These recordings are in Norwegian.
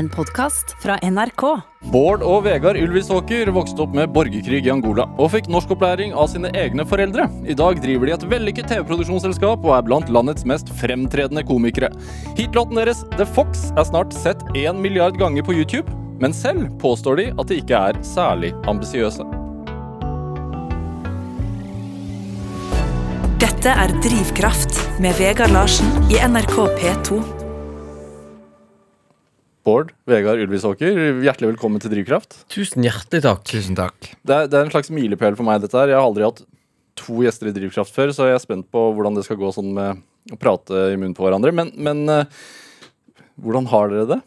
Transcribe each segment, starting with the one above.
En podkast fra NRK. Bård og Vegard Ylvisåker vokste opp med borgerkrig i Angola og fikk norskopplæring av sine egne foreldre. I dag driver de et vellykket TV-produksjonsselskap og er blant landets mest fremtredende komikere. Hitlåten deres The Fox er snart sett én milliard ganger på YouTube, men selv påstår de at de ikke er særlig ambisiøse. Dette er Drivkraft med Vegard Larsen i NRK P2. Bård Vegard Ulvisåker, hjertelig velkommen til Drivkraft. Tusen hjertelig takk. Tusen takk. Det er, det er en slags milepæl for meg, dette her. Jeg har aldri hatt to gjester i Drivkraft før, så jeg er spent på hvordan det skal gå sånn med å prate i munnen på hverandre. Men, men eh, hvordan har dere det?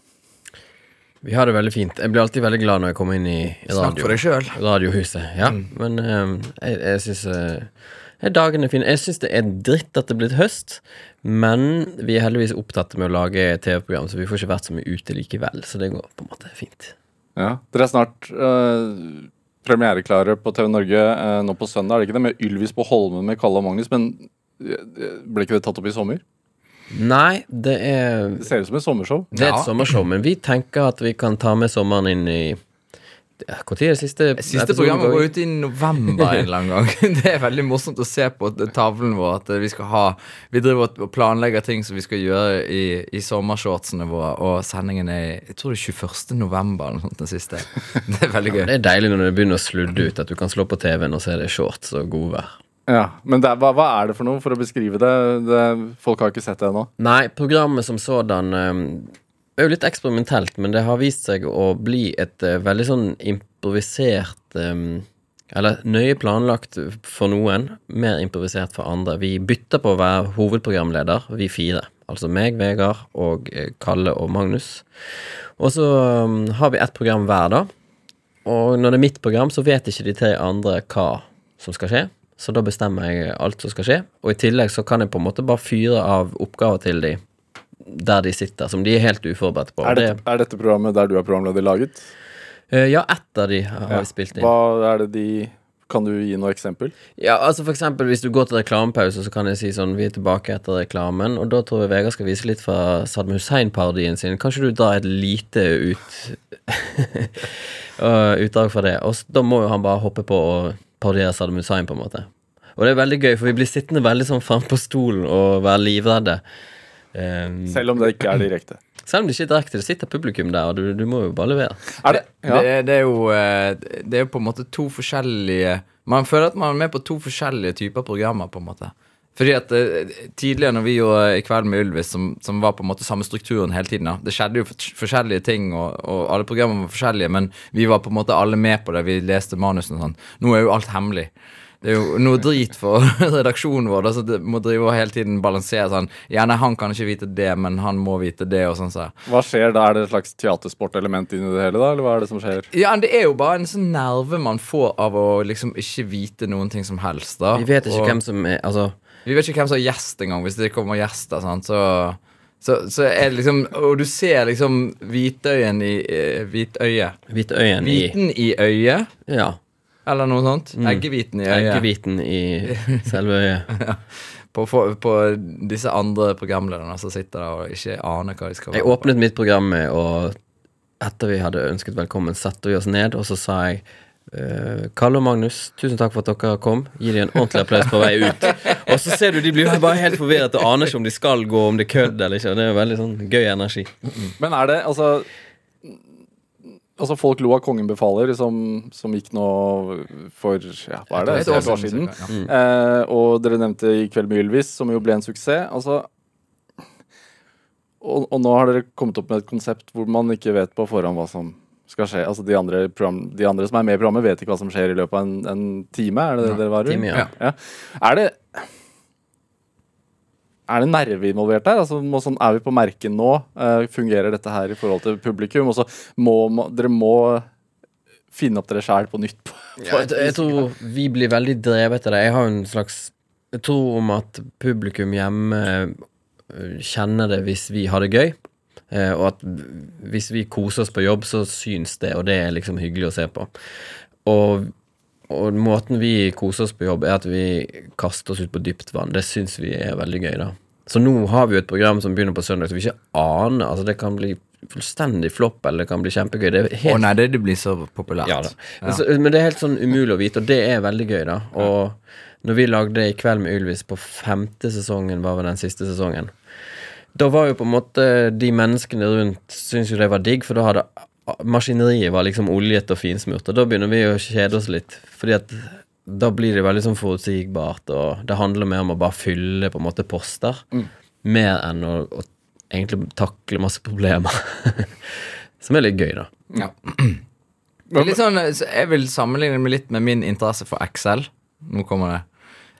Vi har det veldig fint. Jeg blir alltid veldig glad når jeg kommer inn i i Snakk for deg sjøl. radiohuset. Ja, men um, jeg, jeg syns dagen er fin. Jeg syns det er dritt at det er blitt høst, men vi er heldigvis opptatt med å lage TV-program, så vi får ikke vært så mye ute likevel. Så det går på en måte fint. Ja, Dere er snart øh, premiereklare på TV Norge øh, nå på søndag. Er det ikke det med Ylvis på Holmen med Kalle og Magnus? Men eh, ble ikke det tatt opp i sommer? Nei, det er Det ser ut som et sommershow. Det er et Ja. sommershow, men vi tenker at vi kan ta med sommeren inn i Når er det siste Siste programmet går? ut i november en eller annen gang. Det er veldig morsomt å se på tavlen vår at vi skal ha Vi driver og planlegger ting som vi skal gjøre i, i sommershortsene våre, og sendingen er Jeg tror det er 21. november eller noe sånt, den siste. Det er veldig gøy. Det er deilig når det begynner å sludde ut, at du kan slå på TV-en og se det er shorts og godvær. Ja, Men det hva, hva er det for noe, for å beskrive det? det folk har ikke sett det ennå. Nei, programmet som sådan um, er jo litt eksperimentelt, men det har vist seg å bli et uh, veldig sånn improvisert um, Eller nøye planlagt for noen, mer improvisert for andre. Vi bytter på å være hovedprogramleder, vi fire. Altså meg, Vegard og eh, Kalle og Magnus. Og så um, har vi ett program hver, da. Og når det er mitt program, så vet ikke de tre andre hva som skal skje. Så da bestemmer jeg alt som skal skje. Og i tillegg så kan jeg på en måte bare fyre av oppgaver til de der de sitter, som de er helt uforberedt på. Er, det, dette, er dette programmet der du er programleder, laget? Eh, ja, ett av de har Ja. vi spilt inn. Hva er det de Kan du gi noe eksempel? Ja, altså for eksempel hvis du går til reklamepause, så kan jeg si sånn Vi er tilbake etter reklamen, og da tror jeg Vegard skal vise litt fra Saddam Hussein-parodien sin. Kanskje du drar et lite ut utdrag fra det. Og da må jo han bare hoppe på og parodiere Saddam Hussein, på en måte. Og det er veldig gøy, for vi blir sittende veldig sånn Frem på stolen og være livredde. Um, Selv om det ikke er direkte. selv om det ikke er direkte, det sitter publikum der, og du, du må jo bare levere. Er det? Ja. Det, det, er jo, eh, det er jo på en måte to forskjellige Man føler at man er med på to forskjellige typer programmer. på en måte Fordi at eh, Tidligere når vi gjorde I kveld med Ylvis, som, som var på en måte samme strukturen hele tiden da. Det skjedde jo forskjellige ting, og, og alle programmene var forskjellige, men vi var på en måte alle med på det. Vi leste manusene og sånn. Nå er jo alt hemmelig. Det er jo noe drit for redaksjonen vår. Så det må drive og hele tiden balansere sånn Ja, nei, han kan ikke vite det, men han må vite det, og sånn så. Hva skjer da? Er det et slags teatersportelement inni det hele, da? Eller hva er det som skjer? Ja, det er jo bare en sånn nerve man får av å liksom ikke vite noen ting som helst. da Vi vet ikke og, hvem som er Altså, Vi vet ikke hvem som er gjest engang, hvis det kommer gjester. Sant? Så, så, så er det liksom Og du ser liksom hvitøyen i eh, Hvitøyet. Hvitøyen i Hviten i øyet, Ja. Eller noe sånt. Eggehviten i øyet. Eggehviten i selve øyet. På, på, på disse andre programlederne som sitter der og ikke aner hva de skal være Jeg åpnet mitt program med å Etter vi hadde ønsket velkommen, satte vi oss ned, og så sa jeg Uh, Kalle og Magnus, tusen takk for at dere kom. Gi dem en ordentlig applaus på vei ut. Og så ser du de blir bare helt forvirret og aner ikke om de skal gå, om det er kødd eller ikke. Det er veldig sånn gøy energi. Men er det altså Altså Folk lo av Kongen befaler, som, som gikk nå for ja, hva er det, Et år år siden. Eh, og dere nevnte I kveld med Ylvis, som jo ble en suksess. Altså og, og nå har dere kommet opp med et konsept hvor man ikke vet på forhånd hva som skal skje. Altså De andre, program, de andre som er med i programmet, vet ikke hva som skjer i løpet av en, en time. Er det det dere var? Time, ja. Ja. Er det er det nerve involvert der? Altså, må, sånn, er vi på merket nå? Uh, fungerer dette her i forhold til publikum? Og så må, må dere må finne opp dere sjæl på nytt. På, på Jeg, jeg tror vi blir veldig drevet av det. Jeg har en slags tror om at publikum hjemme øh, kjenner det hvis vi har det gøy. eh, Og at hvis vi koser oss på jobb, så syns det, og det er liksom hyggelig å se på. Og, og måten vi koser oss på jobb, er at vi kaster oss ut på dypt vann. Det syns vi er veldig gøy, da. Så nå har vi jo et program som begynner på søndag, så vi ikke aner Altså, det kan bli fullstendig flopp, eller det kan bli kjempegøy. Det er Å helt nei, det, det blir så populært. ja, da. Men så- Men det er helt sånn umulig å vite, og det er veldig gøy, da. Og når vi lagde I kveld med Ylvis på femte sesongen, var vel den siste sesongen, da var jo på en måte de menneskene rundt syntes jo det var digg, for da hadde maskineriet var liksom oljet og finsmurt, og da begynner vi å kjede oss litt, fordi at da blir det veldig sånn forutsigbart, og det handler mer om å bare fylle på en måte poster, mer enn å, å egentlig takle masse problemer. Som er litt gøy, da. Ja. Sånn, så jeg vil sammenligne meg litt med min interesse for Excel. Nå kommer det.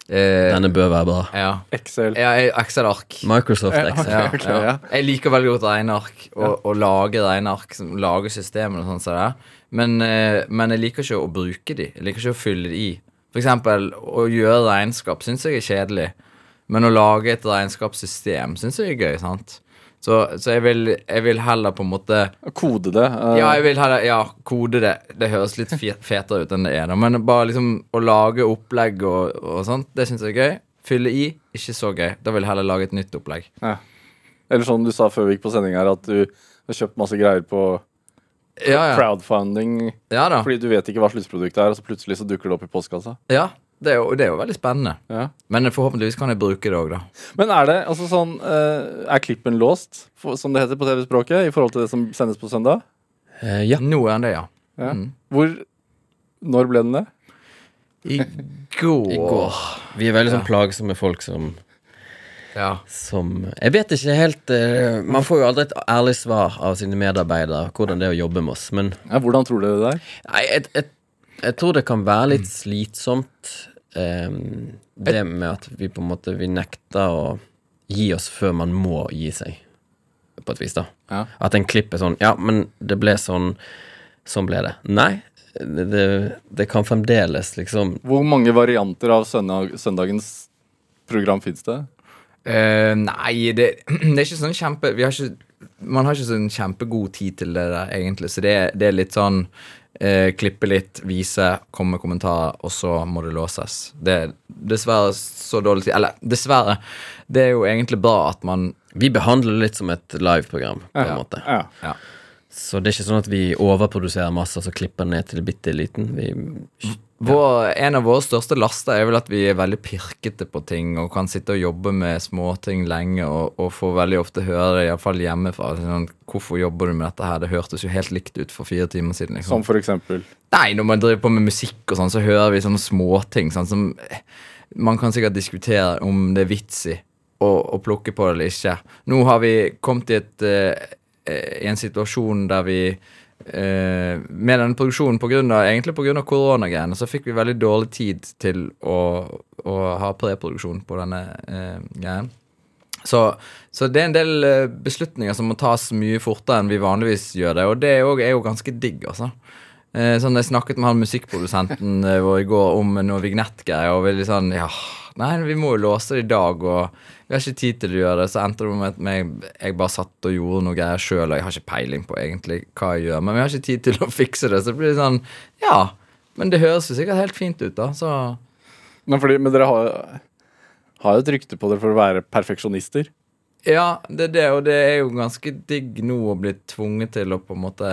Eh, Denne bør være bra. ja. Excel. ja jeg- Excel-ark. Microsoft Excel. Ja, Ok, ja. ja. Jeg liker veldig godt regneark og, og lage regneark. som- Lage systemer og sånn. som det. Men, eh, men jeg liker ikke å bruke de. Jeg liker ikke å fylle de i. For eksempel å gjøre regnskap syns jeg er kjedelig. Men å lage et regnskapssystem syns jeg er gøy. sant? Så, så jeg, vil, jeg vil heller på en måte Kode det. Uh... Ja, jeg vil heller Ja, kode det. Det høres litt fetere ut enn det er. da Men bare liksom å lage opplegg og, og sånt, det syns jeg er gøy. Fylle i, ikke så gøy. Da vil jeg heller lage et nytt opplegg. ja. Eller sånn du sa før vi gikk på sending her, at du har kjøpt masse greier på Ja, ja. crowdfunding fordi du vet ikke hva sluttproduktet er, og så plutselig så dukker det opp i postkassa. Ja, det er jo, det er jo veldig spennende. Ja. Men forhåpentligvis kan jeg bruke det òg, da. Men er det altså sånn eh, Er klippen låst, som det heter på TV-språket, i forhold til det som sendes på søndag? Eh, ja. Nå er den det, ja. Ja. Mm. Hvor Når ble den det? I går. I går. Vi er veldig sånn plagsomme folk som, Ja. som Jeg vet ikke helt uh, Man får jo aldri et ærlig svar av sine medarbeidere hvordan det er å jobbe med oss, men Ja, hvordan tror dere det er? Nei, jeg, jeg, jeg tror det kan være litt slitsomt ehm, Det med at vi på en måte Vi nekter å gi oss før man må gi seg, på et vis, da. Ja. At en klipp er sånn Ja, men det ble sånn Sånn ble det. Nei. Det, det, kan fremdeles liksom Hvor mange varianter av søndag, søndagens program fins det? Uh, nei, det, det er ikke sånn kjempe vi har ikke, Man har ikke sånn kjempegod tid til det der, egentlig. Så det, det er litt sånn eh, Klippe litt, vise, komme med kommentarer, og så må det låses. Det er dessverre så dårlig tid. Eller dessverre. Det er jo egentlig bra at man Vi behandler det litt som et liveprogram, på en Ja. måte. Ja. Ja. Så det er ikke sånn at vi overproduserer masse og så klipper ned til bitte liten. Vi Vår, en av våre største laster er vel at vi er veldig pirkete på ting og kan sitte og jobbe med småting lenge og, og får veldig ofte høre det, iallfall hjemmefra. Sånn, 'Hvorfor jobber du med dette her? Det hørtes jo helt likt ut for fire timer siden.' Liksom. Som for eksempel Nei, når man driver på med musikk og sånn, så hører vi sånne småting sånn, som Man kan sikkert diskutere om det er vits i å, å plukke på det eller ikke. Nå har vi kommet i, et, eh, i en situasjon der vi eh, med denne produksjonen på grunn av, egentlig pga. koronagreiene, så fikk vi veldig dårlig tid til å, å ha preproduksjon på denne eh, greien. Så, så det er en del eh, beslutninger som må tas mye fortere enn vi vanligvis gjør det, og det er jo, er jo ganske digg, altså. Eh, sånn, Jeg snakket med han musikkprodusenten vår i går om noe vignettgreier, og vi litt sånn Ja, nei, vi må jo låse det i dag, og vi har ikke tid til å gjøre det. Så endte det med at jeg bare satt og gjorde noe greier sjøl, og jeg har ikke peiling på egentlig hva jeg gjør, men vi har ikke tid til å fikse det, så det blir sånn Ja, men det høres jo sikkert helt fint ut, da, så Men, fordi, men dere har, har jo et rykte på dere for å være perfeksjonister. Ja, det er det, og det er jo ganske digg nå å bli tvunget til å på en måte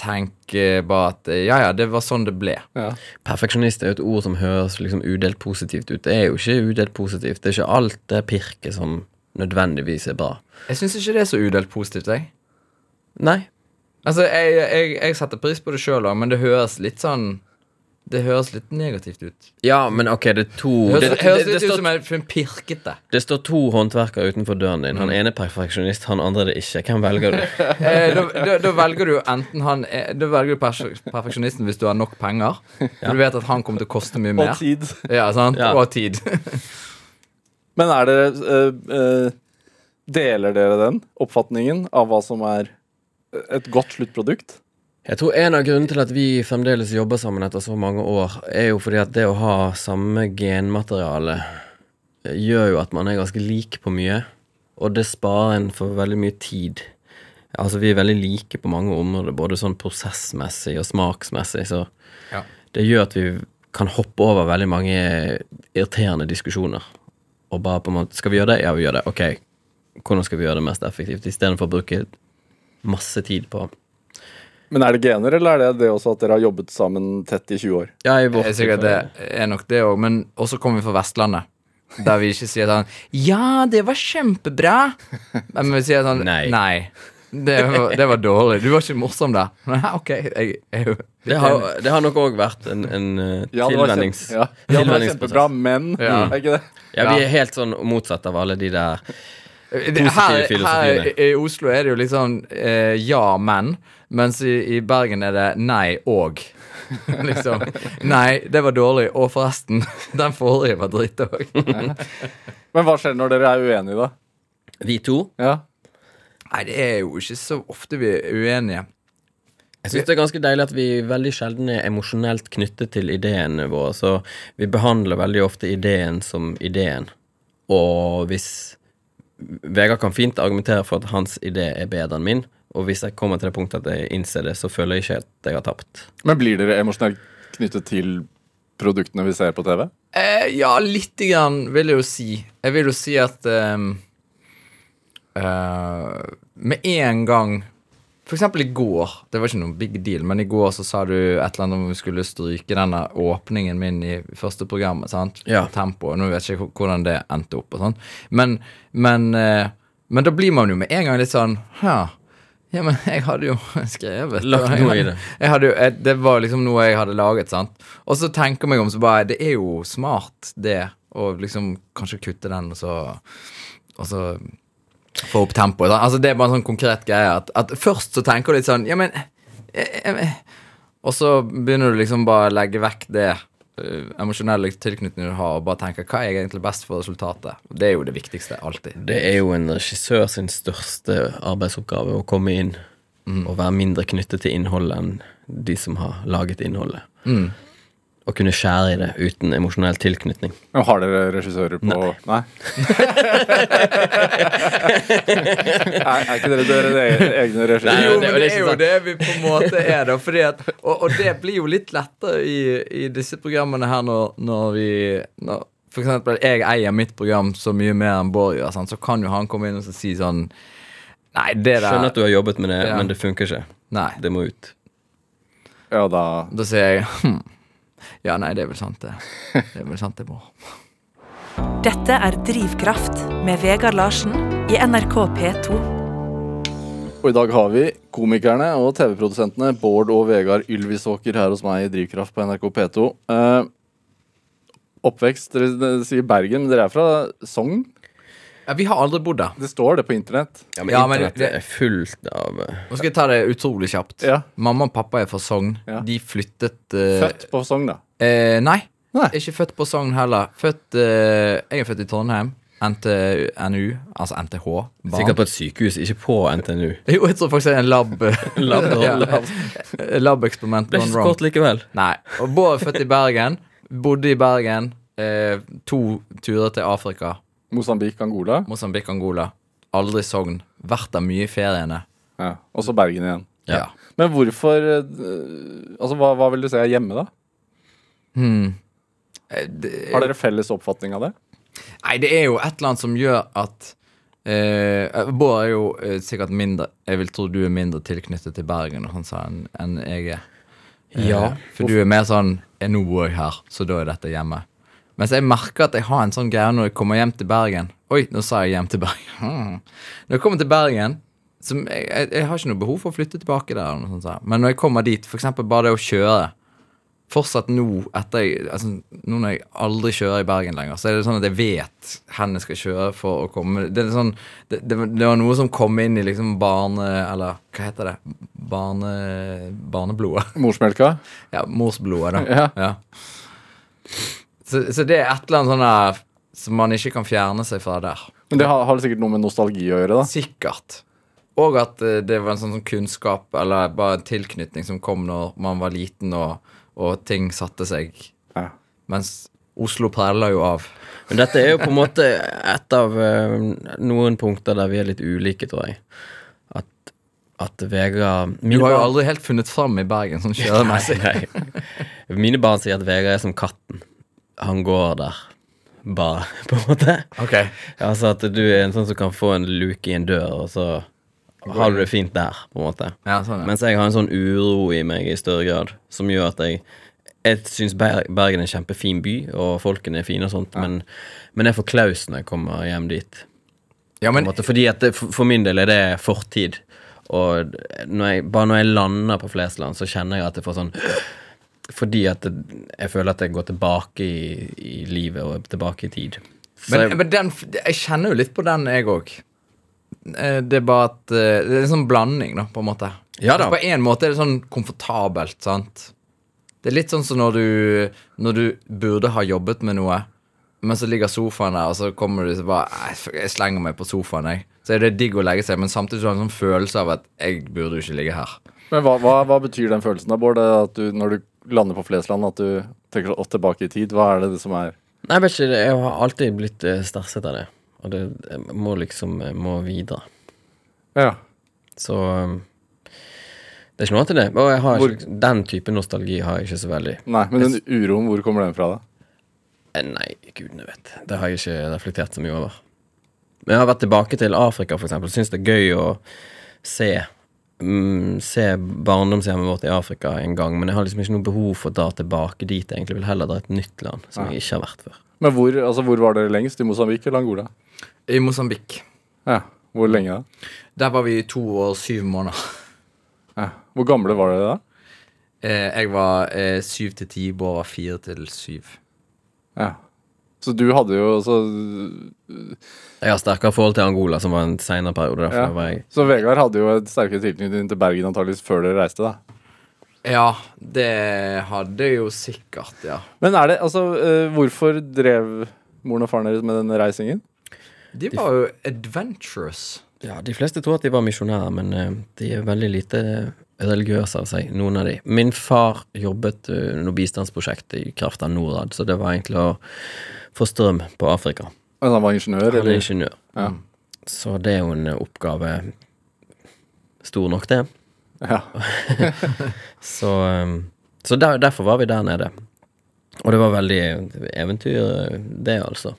tenke bare at ja, ja, det var sånn det ble. Ja. Perfeksjonist er jo et ord som høres liksom udelt positivt ut. Det er jo ikke udelt positivt. Det er ikke alt det pirket som nødvendigvis er bra. Jeg syns ikke det er så udelt positivt, jeg. Nei. Altså, jeg, jeg, jeg setter pris på det sjøl òg, men det høres litt sånn Det høres litt negativt ut. Ja, men ok, det er to Det høres, det, det, høres det, det, litt ut står, som en, en pirkete. det står to håndverkere utenfor døren din. Han ene er perfeksjonist, han andre er det ikke. Hvem velger du? Eh, da, da, da velger du enten han eh, Da velger du perfeksjonisten hvis du har nok penger. For du vet at han kommer til å koste mye mer. Og tid. Ja, sant? Ja. Og tid. Men er dere uh, uh, Deler dere den oppfatningen av hva som er et godt sluttprodukt? Jeg tror en av grunnene til at vi fremdeles jobber sammen etter så mange år, er jo fordi at det å ha samme genmateriale eh, gjør jo at man er ganske lik på mye, og det sparer en for veldig mye tid. Altså, vi er veldig like på mange områder, både sånn prosessmessig og smaksmessig, så Ja. det gjør at vi kan hoppe over veldig mange irriterende diskusjoner. Og bare på en måte Skal vi gjøre det? Ja, vi gjør det. Ok, hvordan skal vi gjøre det mest effektivt? Istedenfor å bruke masse tid på. Men er det gener, eller er det det også at dere har jobbet sammen tett i 20 år? Ja, i vårt er sikkert det er nok det òg, men også kommer vi fra Vestlandet. Der vi ikke sier sånn Ja, det var kjempebra! Men vi sier sånn Nei. Nei. Det var, det var dårlig. Du var ikke morsom der. OK, jeg, jeg Det har, det har nok òg vært en, en uh, Ja, det var tilvennings, kjempe- ja. ja, det var kjempebra, men Ja. Er ikke det? Ja, vi er helt sånn motsatt av alle de der Positive her, her i Oslo er det jo litt sånn eh, ja, men. Mens i, i Bergen er det nei og. liksom. Nei, det var dårlig. Og forresten, den forrige var dritt òg. Men hva skjer når dere er uenige, da? Vi to. Ja. Nei, det er jo ikke så ofte vi er uenige. Jeg syns det er ganske deilig at vi veldig sjelden er emosjonelt knyttet til ideene våre. Så vi behandler veldig ofte ideen som ideen. Og hvis Vegard kan fint argumentere for at hans idé er bedre enn min, og hvis jeg kommer til det punktet at jeg innser det, så føler jeg ikke at jeg har tapt. Men blir dere emosjonelt knyttet til produktene vi ser på TV? Eh, ja, lite grann, vil jeg jo si. Jeg vil jo si at eh, eh, Med en gang For eksempel i går. Det var ikke noen big deal, men i går så sa du et eller annet om vi skulle stryke denne åpningen min i første programmet. sant? Ja. Tempo. Nå vet jeg ikke hvordan det endte opp. og sånn. Men, men, eh, men da blir man jo med en gang litt sånn Ja, ja men jeg hadde jo skrevet Lagt noe i det. jeg hadde jo, jeg, det var liksom noe jeg hadde laget, sant. Og så tenker jeg meg om så bare Det er jo smart, det. Å liksom kanskje kutte den, og så Og så få opp tempoet. Altså Det er bare en sånn konkret greie. At, at først så tenker du litt sånn Ja, men jeg, jeg, Og så begynner du liksom bare å legge vekk det eh, emosjonelle tilknytningen du har, og bare tenker hva er egentlig best for resultatet. Det er jo det viktigste. Alltid. Det er jo en regissør sin største arbeidsoppgave å komme inn og være mindre knyttet til innholdet enn de som har laget innholdet. Og kunne skjære i det uten emosjonell tilknytning. Men har dere regissører på Nei? Nei? er, er ikke dere dere egne regissører? jo, men det er det er jo det vi på en måte er, da. Fordi at, og, og det blir jo litt lettere i, i disse programmene her når, når vi når, For eksempel, jeg eier mitt program så mye mer enn Bård gjør, sant, så kan jo han komme inn og så si sånn Nei, det der Skjønner at du har jobbet med det, Ja. men det funker ikke. Nei. Det må ut. Ja, da Da sier jeg hm. Ja, nei, det er vel sant, det. Det er vel sant, det, Bård. Dette er Drivkraft med Vegard Larsen i NRK P2. Og i dag har vi komikerne og TV-produsentene Bård og Vegard Ylvisåker her hos meg i Drivkraft på NRK P2. Eh, oppvekst dere sier Bergen, men dere er fra Sogn? Ja, vi har aldri bodd der. Det står det på internett. Ja, men Ja, men internettet det- er fullt av eh, Nå skal jeg ta det utrolig kjapt. Ja. Mamma og pappa er fra Sogn. Ja. De flyttet eh, Født på Sogn, da. Eh, nei. Nei. Ikke født på Sogn heller. Født, eh, jeg er født i Trondheim. NTNU, altså NTH. barn. Sikkert på et sykehus, ikke på NTNU. Jo, jeg tror faktisk det er en lab Lab, Ja, lab. Lab-eksperiment Det er gone ikke så wrong. kort likevel. Nei. Og Bård er født i Bergen. Bodde i Bergen. Eh, to turer til Afrika. Mosambik, Angola. Mosambik, Angola. Aldri Sogn. Vært der mye i feriene. Ja. Og så Bergen igjen. Ja. Men hvorfor eh, Altså, hva, hva vil du si er hjemme, da? Hmm. Eh, det- Har dere felles oppfatning av det? Nei, det er jo et eller annet som gjør at eh, Bård er jo eh, sikkert mindre Jeg vil tro du er mindre tilknyttet til Bergen sånn sa enn en jeg er. Eh, Ja. For du er mer sånn Nå bor jeg her, så da er dette hjemme. Mens jeg merker at jeg har en sånn greie når jeg kommer hjem til Bergen. Oi, nå sa jeg hjem til Bergen. Hmm. Når jeg kommer til Bergen som jeg, jeg, jeg har ikke noe behov for å flytte tilbake der. sånt. Men når jeg kommer dit, f.eks. bare det å kjøre Fortsatt nå, etter jeg, altså, nå når jeg aldri kjører i Bergen lenger, så er det sånn at jeg vet hvor jeg skal kjøre for å komme Det, sånn, det, det, det var noe som kom inn i liksom barne... Eller hva heter det? Barne, barneblodet. Morsmelka? Ja, morsblodet, da. Ja. Så, så det er et eller annet sånn der som man ikke kan fjerne seg fra der. Men det har, har det sikkert noe med nostalgi å gjøre, da. Sikkert. Og at eh, det var en sånn, sånn kunnskap, eller bare en tilknytning, som kom når man var liten og, og ting satte seg. Ja. Mens Oslo preller jo av. Men dette er jo på en måte et av eh, noen punkter der vi er litt ulike, tror jeg. At, at Vegard Du har jo aldri helt funnet fram i Bergen sånn kjøremessig. Mine barn sier at Vegard er som katten. Han går der bare, på en måte. Ok. Altså at du er en sånn som kan få en luke i en dør, og så har du det fint der, på en måte. Ja, sånn, ja. Mens jeg har en sånn uro i meg i større grad, som gjør at jeg Jeg syns Bergen er en kjempefin by, og folkene er fine og sånt, men, men jeg får klaus når jeg kommer hjem dit. ja, På men fordi at det, for for min del er det fortid. Og når jeg, bare når jeg lander på Flesland, så kjenner jeg at jeg får sånn Fordi at jeg føler at jeg går tilbake i, i livet og tilbake i tid. Så Men, jeg, men den, jeg kjenner jo litt på den, jeg òg. Det er bare at eh, Det er en sånn blanding, da, på en måte. Ja da. Altså, På en måte er det sånn komfortabelt, sant. Det er litt sånn som når du Når du burde ha jobbet med noe, men så ligger sofaen der, og så kommer du så bare Jeg slenger meg på sofaen, jeg. Så er det digg å legge seg, men samtidig så har du en sånn følelse av at jeg burde jo ikke ligge her. Men hva, hva, hva betyr den følelsen da, Bård? At du, når du lander på Flesland, at du tenker sånn tilbake i tid? Hva er det som er nei, jeg vet ikke, jeg har alltid blitt eh, stresset av det. Og det jeg må liksom jeg må videre. Ja. Så det er ikke noe til det. Og jeg har Hvor- ikke, den type nostalgi har jeg ikke så veldig. Nei, men den uroen, hvor kommer den fra, da? Eh, Nei, gudene vet. Det har jeg ikke reflektert så mye over. Men jeg har vært tilbake til Afrika, for eksempel. Syns det er gøy å se mm, Se barndomshjemmet vårt i Afrika en gang, men jeg har liksom ikke noe behov for å dra tilbake dit. Jeg egentlig vil heller dra et nytt land som jeg ikke har vært før. Men hvor, altså, hvor var dere lengst? I Mosambik eller Angola? I Mosambik. Ja. Hvor lenge da? Der var vi i to år syv måneder. Ja. Hvor gamle var dere da? Eh, jeg var eh, syv til ti, Bård var fire til syv. Ja. Så du hadde jo så, Jeg har sterkere forhold til Angola, som var en seinere periode. Derfor Ja. var jeg så Vegard hadde jo et sterkere tilknytning til Bergen antakeligvis før dere reiste, da. Ja, det hadde jo sikkert, ja. Men er det, altså, eh, hvorfor drev moren og faren deres med denne reisingen? De var jo adventurous. Ja, De fleste tror at de var misjonærer, men eh, de er veldig lite religiøse av seg, noen av de. Min far jobbet under bistandsprosjektet bistandsprosjekt i kraft av Norad, så det var egentlig å få strøm på Afrika. Men han var ingeniør, Han er ingeniør. Ja. Så det er jo en oppgave stor nok, det. Ja. Så, um, så der, derfor var vi der nede. Og det var veldig eventyr, det, altså.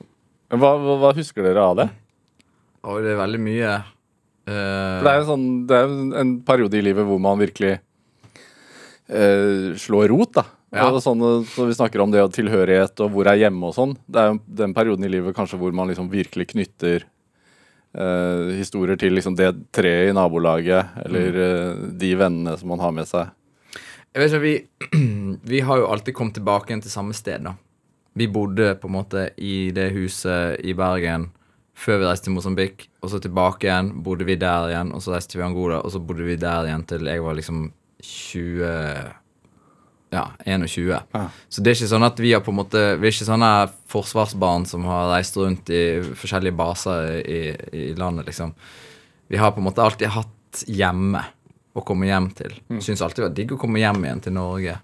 Hva, hva, hva husker dere av det? Og det er veldig mye Uh... For det er jo sånn, det er en periode i livet hvor man virkelig uh, slår rot, da. Ja. Og sånne, så vi snakker om det og tilhørighet og hvor jeg er hjemme og sånn. Det er jo den perioden i livet kanskje hvor man liksom virkelig knytter eh, historier til liksom det treet i nabolaget, eller eh, de vennene som man har med seg. Jeg vet ikke, vi, vi har jo alltid kommet tilbake igjen til samme sted, da. Vi bodde på en måte i det huset i Bergen før vi reiste til Mosambik, og så tilbake igjen, bodde vi der igjen, og så reiste vi til Angola, og så bodde vi der igjen til jeg var liksom 20 Ja, 21. Ja. Så det er ikke sånn at vi har på en måte Vi er ikke sånne forsvarsbarn som har reist rundt i forskjellige baser i, i landet, liksom. Vi har på en måte alltid hatt hjemme å komme hjem til. Syns alltid det var digg å komme hjem igjen til Norge.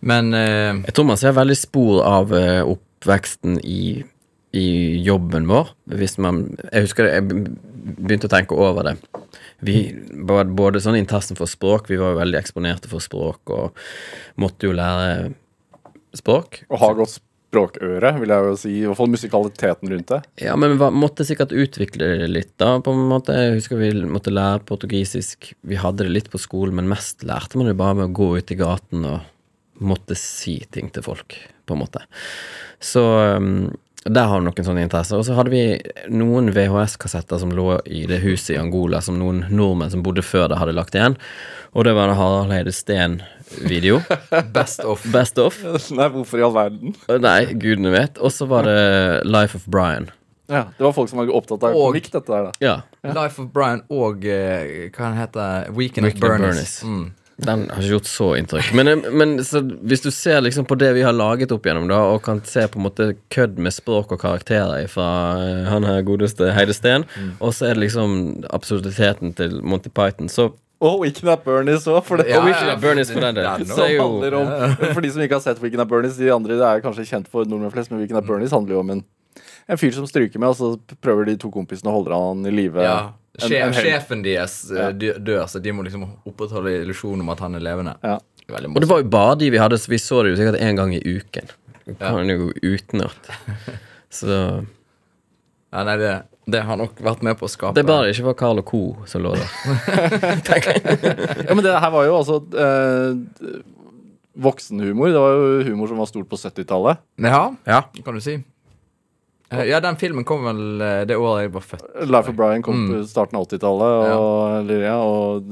Men uh, Jeg tror man ser veldig spor av uh, oppveksten i, i jobben vår. Hvis man Jeg husker det, jeg begynte å tenke over det. Vi var både sånn interessen for språk, vi var jo veldig eksponerte for språk og måtte jo lære språk. Og ha godt språkøre, vil jeg jo si. I hvert fall musikaliteten rundt det. Ja, men vi måtte sikkert utvikle det litt, da, på en måte. Jeg husker vi måtte lære portugisisk. Vi hadde det litt på skolen, men mest lærte man det bare med å gå ut i gaten og måtte si ting til folk, på en måte. Så um, der har vi noen sånne interesser. Og så hadde vi noen VHS-kassetter som lå i det huset i Angola, som noen nordmenn som bodde før det, hadde lagt igjen. Og det var en Harald Heide Steen-video. best of. Best of. Nei, hvorfor i all verden? Nei, gudene vet. Og så var det Life of Brian. Ja, Det var folk som var opptatt av Og- dette der, da. Ja. Life of Brian og eh, hva han heter Weekend at Bernies. Bernies. Mm. Den har ikke gjort så inntrykk. Men, eh, men så hvis du ser liksom på det vi har laget opp gjennom, da, og kan se på en måte kødd med språk og karakterer fra eh, han her godeste Heide Steen, og så er det liksom absurditeten til Monty Python, så Og Weekend at Bernies òg, for det Ja, ja, Bernies for den del. Den Så er handler om For de som ikke har sett Wicken at Bernies, de andre det er kanskje kjent for nordmenn flest, men Weekend at Bernies handler jo om en, en fyr som stryker med, og så prøver de to kompisene å holde han i live. Ja. En- Sje- en helg. Sjefen deres eh, Ja. dør, så de må liksom opprettholde illusjonen om at han er levende. Ja. Og det var jo bare de vi hadde, så vi så det jo sikkert én gang i uken. Kan kan jo utenat. Så Ja, nei, det, Det har nok vært med på å skape Det er bare det ikke var Carl og Co. som lå der. Ja, men det her var jo altså eh, voksenhumor. Det var jo humor som var stort på 70-tallet. Ja, Ja. kan du si. Eh, Ja, den filmen kom vel eh, det året jeg var født. Life of Brian kom Mm. på starten av 80-tallet, og, ja, og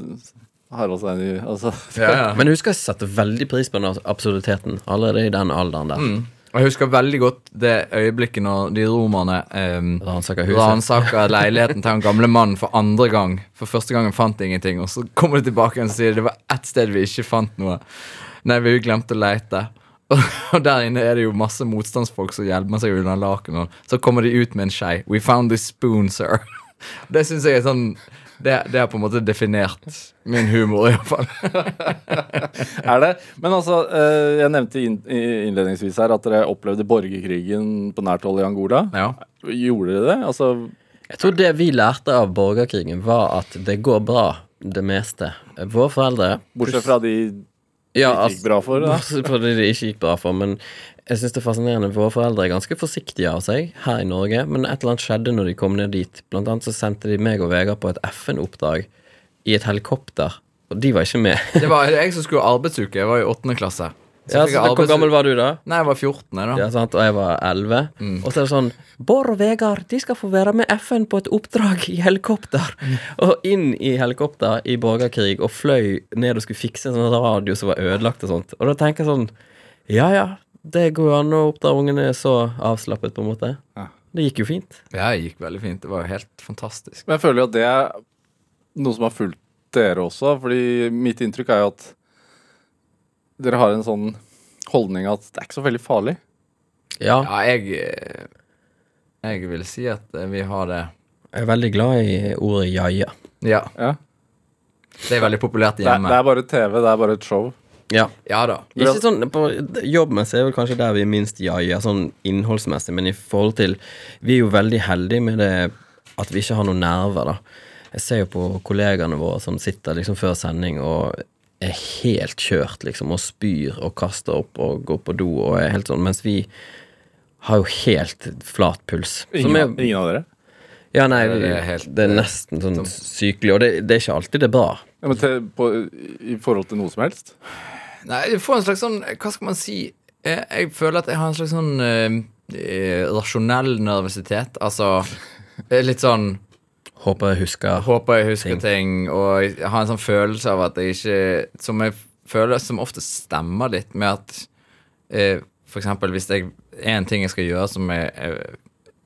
Harald Steini altså, Ja, ja. Men jeg husker jeg satte veldig pris på den absurditeten allerede i den alderen der. Mm. Og jeg husker veldig godt det øyeblikket når de romerne um, Ransaker huset. ransaker leiligheten til den gamle mannen for andre gang. For første gangen fant de ingenting, og så kommer de tilbake og sier det var ett sted vi ikke fant noe. Nei, vi glemte å leite. Og der inne er det jo masse motstandsfolk som gjemmer seg under lakenet. Så kommer de ut med en skei. We found this spoon, sir. Det syns jeg er sånn det, det har på en måte definert min humor, iallfall. Er det? Men altså, eh, jeg nevnte innledningsvis her at dere opplevde borgerkrigen på nært hold i Angola. Ja. Gjorde dere det? Altså, Jeg tror det vi lærte av borgerkrigen, var at det går bra, det meste. Våre foreldre bortsett fra de ja, ikke gikk bra for, da. Fordi det det ikke gikk bra for. Men jeg syns det er fascinerende. Våre foreldre er ganske forsiktige av seg her i Norge, men et eller annet skjedde når de kom ned dit. Blant annet så sendte de meg og Vegard på et FN-oppdrag i et helikopter, og de var ikke med. Det var jeg som skulle arbeidsuke. Jeg var i åttende klasse. Ja, så jeg Hvor gammel var du da? Nei, jeg var 14. da. Ja, sant, Og jeg var 11. Og så er det sånn Bård og Vegard de skal få være med FN på et oppdrag i helikopter. Og inn i helikopter i borgerkrig og fløy ned og skulle fikse en sånn radio som var ødelagt og sånt. Og da tenker jeg sånn Ja ja, det går jo an å oppdra ungene så avslappet, på en måte. Ja. Det gikk jo fint. Ja, det gikk veldig fint. Det var jo helt fantastisk. Men jeg føler jo at det er noe som har fulgt dere også. Fordi mitt inntrykk er jo at dere har en sånn holdning at det er ikke så veldig farlig. Ja, Ja, jeg Jeg vil si at eh, vi har det jeg er veldig glad i ordet jaja. Ja. Ja. Det er veldig populært Det, hjemme. det er bare TV, det er bare et show. Ja. Ja da. Ikke sånn, på Jobbmessig er vel kanskje der vi er minst jaja, sånn innholdsmessig, men i forhold til Vi er jo veldig heldige med det at vi ikke har noen nerver, da. Jeg ser jo på kollegaene våre som sitter liksom før sending og er helt kjørt, liksom, og spyr og kaster opp og går på do og er helt sånn, mens vi har jo helt flat puls. Som Ingen, er, ingen av dere. ja, nei, Det er helt- det er nesten sånn sykelig, og det, det er ikke alltid det er bra. Ja, men til, på, I forhold til noe som helst? Nei, jeg får en slags sånn Hva skal man si? Jeg, jeg føler at jeg har en slags sånn eh, eh, rasjonell nervøsitet. Altså eh, litt sånn Håper jeg husker Håper jeg husker ting, og jeg har en sånn følelse av at jeg ikke Som jeg føler som ofte stemmer litt med at eh, For eksempel hvis det er en ting jeg skal gjøre som jeg, jeg,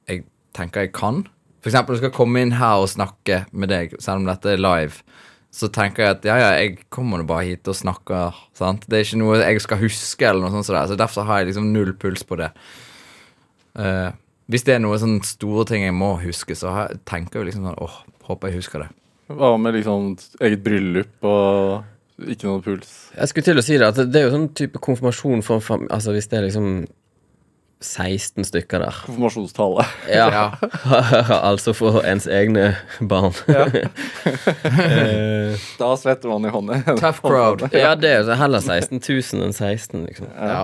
jeg tenker jeg kan For eksempel jeg skal komme inn her og snakke med deg, selv om dette er live. Så tenker jeg at ja, ja, jeg kommer nå bare hit og snakker. sant? Det er ikke noe jeg skal huske, eller noe sånt. sådär, Så derfor har jeg liksom null puls på det. Eh, hvis det er noe sånn store ting jeg må huske, så har, tenker jeg jo liksom sånn åh, håper jeg husker det. Hva med liksom eget bryllup og ikke noe puls? Jeg skulle til å si det, at det er jo sånn type konfirmasjon for en fam... Altså hvis det er liksom 16 stykker der. Konfirmasjonstale. Ja. altså for ens egne barn. Eh, Da svetter man i hånda. Tough crowd. ja, det er jo så heller 16 000 enn 16, liksom. Ja.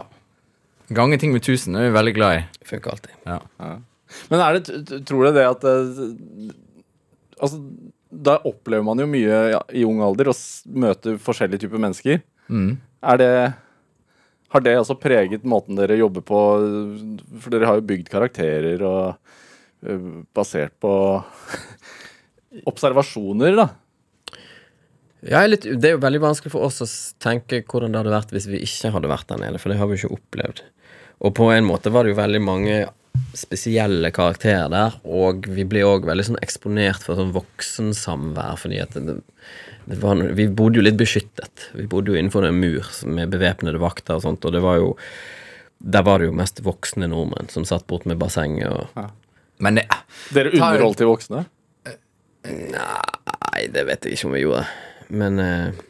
Gange ting med tusen er vi veldig glad i. Funker alltid. Ja. Men er det, tror du det at Altså, da opplever man jo mye i ung alder og møter forskjellige typer mennesker. Mm. Er det Har det også preget måten dere jobber på? For dere har jo bygd karakterer og basert på observasjoner, da. Ja, litt, det er jo veldig vanskelig for oss å tenke hvordan det hadde vært hvis vi ikke hadde vært der nede, for det har vi jo ikke opplevd. Og på en måte var det jo veldig mange spesielle karakterer der, og vi ble òg veldig sånn eksponert for sånn voksensamvær, fordi at det, det var, Vi bodde jo litt beskyttet. Vi bodde jo innenfor en mur med bevæpnede vakter og sånt, og det var jo Der var det jo mest voksne nordmenn som satt bort med bassenget og Men det, Dere underholdt de voksne? Nei, det vet jeg ikke om vi gjorde. Men eh,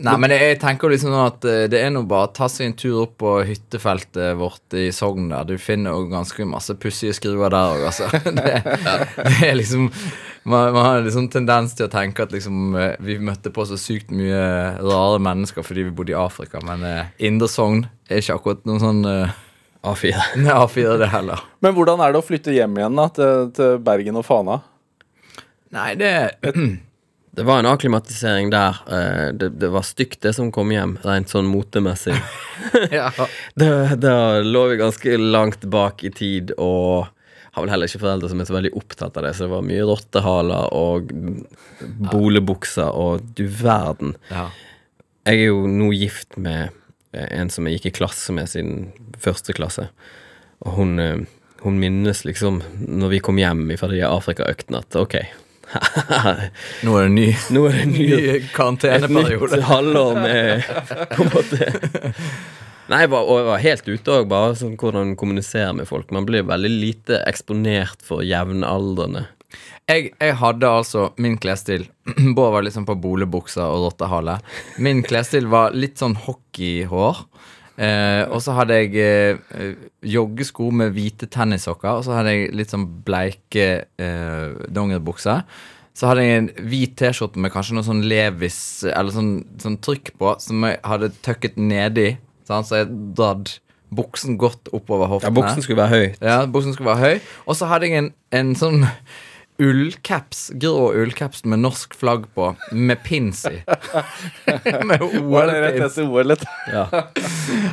Nei, men jeg tenker liksom at eh, det er nå bare å ta seg en tur opp på hyttefeltet vårt i Sogn der. Du finner jo ganske masse pussige skruer der òg, altså. Det, det er liksom man, man har liksom tendens til å tenke at liksom eh, vi møtte på så sykt mye rare mennesker fordi vi bodde i Afrika, men eh, Indre Sogn er ikke akkurat noen sånn eh, A4. Nei, A4 det heller. Men hvordan er det å flytte hjem igjen da, til, til Bergen og Fana? Nei, det Det var en akklimatisering der. Eh, Det, det var stygt, det som kom hjem, rent sånn motemessig. ja. Da, da lå vi ganske langt bak i tid, og har vel heller ikke foreldre som er så veldig opptatt av det, så det var mye rottehaler og bolebukser og du verden. ja. Jeg er jo nå gift med eh, en som jeg gikk i klasse med siden første klasse. Og hun, eh, hun minnes liksom, når vi kom hjem fra de Afrikaøktene, at ok Nå er det ny, Nå er det en ny, karanteneperiode. et nytt halvår med På en måte Nei, jeg var, og jeg var helt ute òg, bare sånn hvordan kommunisere med folk. Man blir veldig lite eksponert for jevnaldrende. Jeg, jeg hadde altså min klesstil Bård var liksom på boligbuksa og rottehale. Min klesstil var litt sånn hockeyhår. Eh, og så hadde jeg eh, joggesko med hvite tennissokker. Og så hadde jeg litt sånn bleike eh, dongeribukser. Så hadde jeg en hvit T-skjorte med kanskje noe sånn Levis eller sånn, sånn trykk på, som jeg hadde tøkket nedi. sant? Så jeg dratt buksen godt oppover Ja. Buksen skulle være høy. Ja, buksen skulle være høy. Og så hadde jeg en, en sånn ullcaps, grå ullcaps med norsk flagg på, med pins i. med OL-pins. OL? Ja.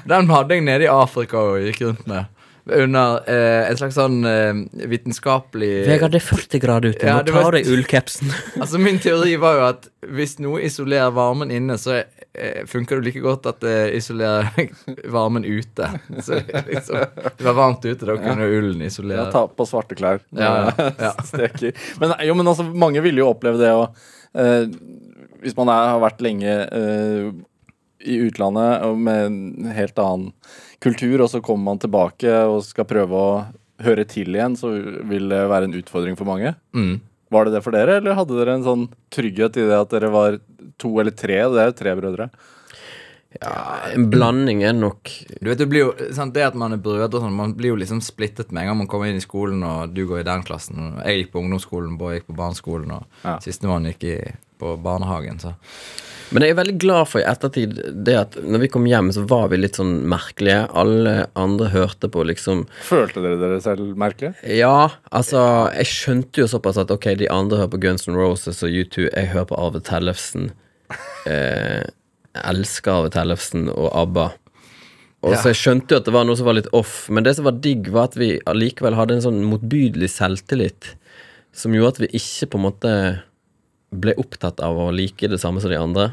Den hadde jeg nede i Afrika og gikk rundt med. Under eh, en slags sånn eh, vitenskapelig Vegard, det er 40 grader ute. Nå ja, tar du ullcapsen. Altså Min teori var jo at hvis noe isolerer varmen inne, så eh, funker det like godt at det isolerer varmen ute. Så liksom, det var varmt ute, da kunne ullen Ja, isolere. ta på svarte klær. Ja, ja, ja. Steker. Men, jo, men altså, mange ville jo oppleve det å eh, Hvis man er, har vært lenge eh, i utlandet med en helt annen kultur, og så kommer man tilbake og skal prøve å høre til igjen, så vil det være en utfordring for mange. Mm. Var det det for dere, eller hadde dere en sånn trygghet i det at dere var to eller tre? Det er jo tre brødre. Ja, En blanding er nok Du vet, det blir jo, sant, det at man er brødre sånn, man blir jo liksom splittet med en gang man kommer inn i skolen, og du går i den klassen. Og jeg gikk på ungdomsskolen, Bård gikk på barneskolen, og Ja. sistemann gikk i, på barnehagen. Så. Men jeg er veldig glad for i ettertid det at når vi kom hjem, så var vi litt sånn merkelige. Alle andre hørte på liksom Følte dere dere selv merkelig? Ja, altså Jeg skjønte jo såpass at ok, de andre hører på Guns N' Roses og U2. Jeg hører på Arve Tellefsen. Eh, elsker Arve Tellefsen og ABBA. Og Ja. Så jeg skjønte jo at det var noe som var litt off, men det som var digg, var at vi allikevel hadde en sånn motbydelig selvtillit som gjorde at vi ikke på en måte ble opptatt av å like det samme som de andre.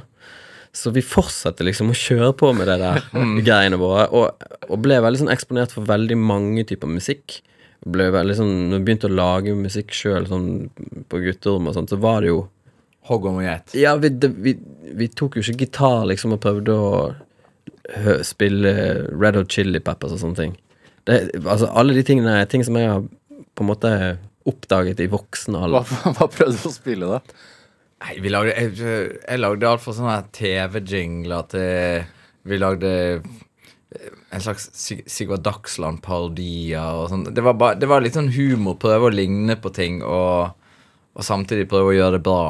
Så vi fortsatte liksom å kjøre på med det der greiene våre, og, og ble veldig sånn eksponert for veldig mange typer musikk. Ble veldig sånn, Når vi begynte å lage musikk sjøl sånn, på gutterom og sånt, så var det jo Hogg om og gjet. Ja, vi, det, vi, vi tok jo ikke gitar liksom og prøvde å hø, spille Red Hot Chili Peppers og sånne ting. Det, altså, alle de tingene er ting som jeg har på en måte oppdaget i voksen Hva, alder. hva prøvde du å spille, da? Nei, vi lagde, jeg, jeg lagde alt fra sånne TV-jingler til Vi lagde eh, en slags Sig Sigvard Dagsland-parodier og sånn. Det, var bare- det var litt sånn humor. Prøve å ligne på ting og, og samtidig prøve å gjøre det bra.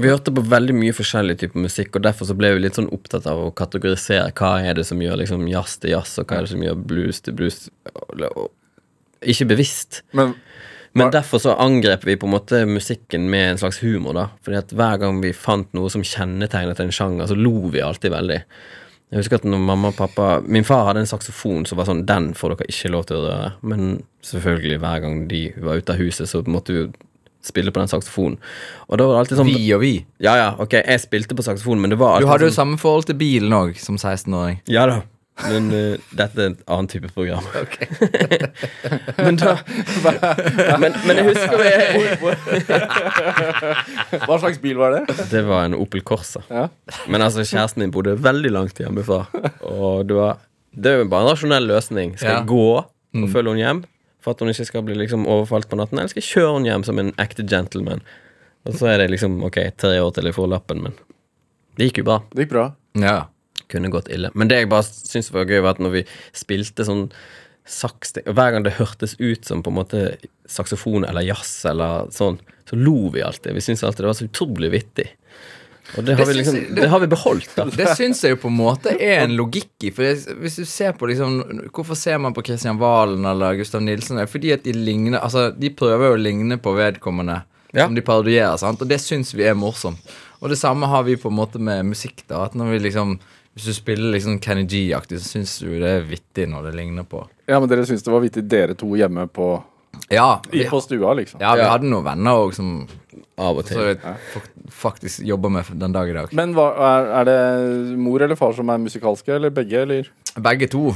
Vi hørte på veldig mye forskjellig type musikk, og derfor så ble vi litt sånn opptatt av å kategorisere hva er det som gjør liksom jazz til jazz, og hva er det som gjør blues til blues. Ikke bevisst. Men Men derfor så angrep vi på en måte musikken med en slags humor, da. Fordi at hver gang vi fant noe som kjennetegnet en sjanger, så lo vi alltid veldig. Jeg husker at når mamma og pappa Min far hadde en saksofon som var sånn Den får dere ikke lov til å røre. Men selvfølgelig, hver gang de var ute av huset, så måtte vi jo spille på den saksofonen. Og da var det alltid sånn Vi og vi. Ja ja, ok, jeg spilte på saksofon, men det var Du alltid hadde jo sånn samme forhold til bilen òg, som 16-åring. Ja da. Men uh, dette er et annet type program. men da men, men jeg husker jeg, hva slags bil var det? Det var en Opel Corsa. Ja. Men altså, kjæresten min bodde veldig langt hjemmefra. Og det var Det er jo bare en rasjonell løsning. Skal Ja. jeg gå og følge henne hjem for at hun ikke skal bli liksom overfalt på natten, eller skal jeg kjøre henne hjem som en ekte gentleman? Og så er det liksom ok, tre år til jeg får lappen, men det gikk jo bra. Det gikk bra. Ja. Kunne gått ille. Men det jeg bare syns var gøy, var at når vi spilte sånn saks hver gang det hørtes ut som på en måte saksofon eller jazz eller sånn, så lo vi alltid. Vi syntes alltid det var så utrolig vittig. Og det har, Det vi liksom, jeg- det har vi beholdt, da. Det syns jeg jo på en måte er en logikk i. For det, hvis du ser på liksom Hvorfor ser man på Kristian Valen eller Gustav Nilsen? Fordi at de ligner Altså, de prøver jo å ligne på vedkommende Ja. som de parodierer, sant? og det syns vi er morsomt. Og det samme har vi på en måte med musikk, da. At når vi liksom Hvis du spiller liksom Kenny G-aktig, så syns du det er vittig når det ligner på Ja, men dere syns det var vittig, dere to hjemme på, Ja, i, vi, på stua, liksom. ja, vi Ja. hadde noen venner òg som Av og til. så jeg fak- faktisk jobber med den dag i dag. Men hva, er, er det mor eller far som er musikalske, eller begge, eller? Begge to.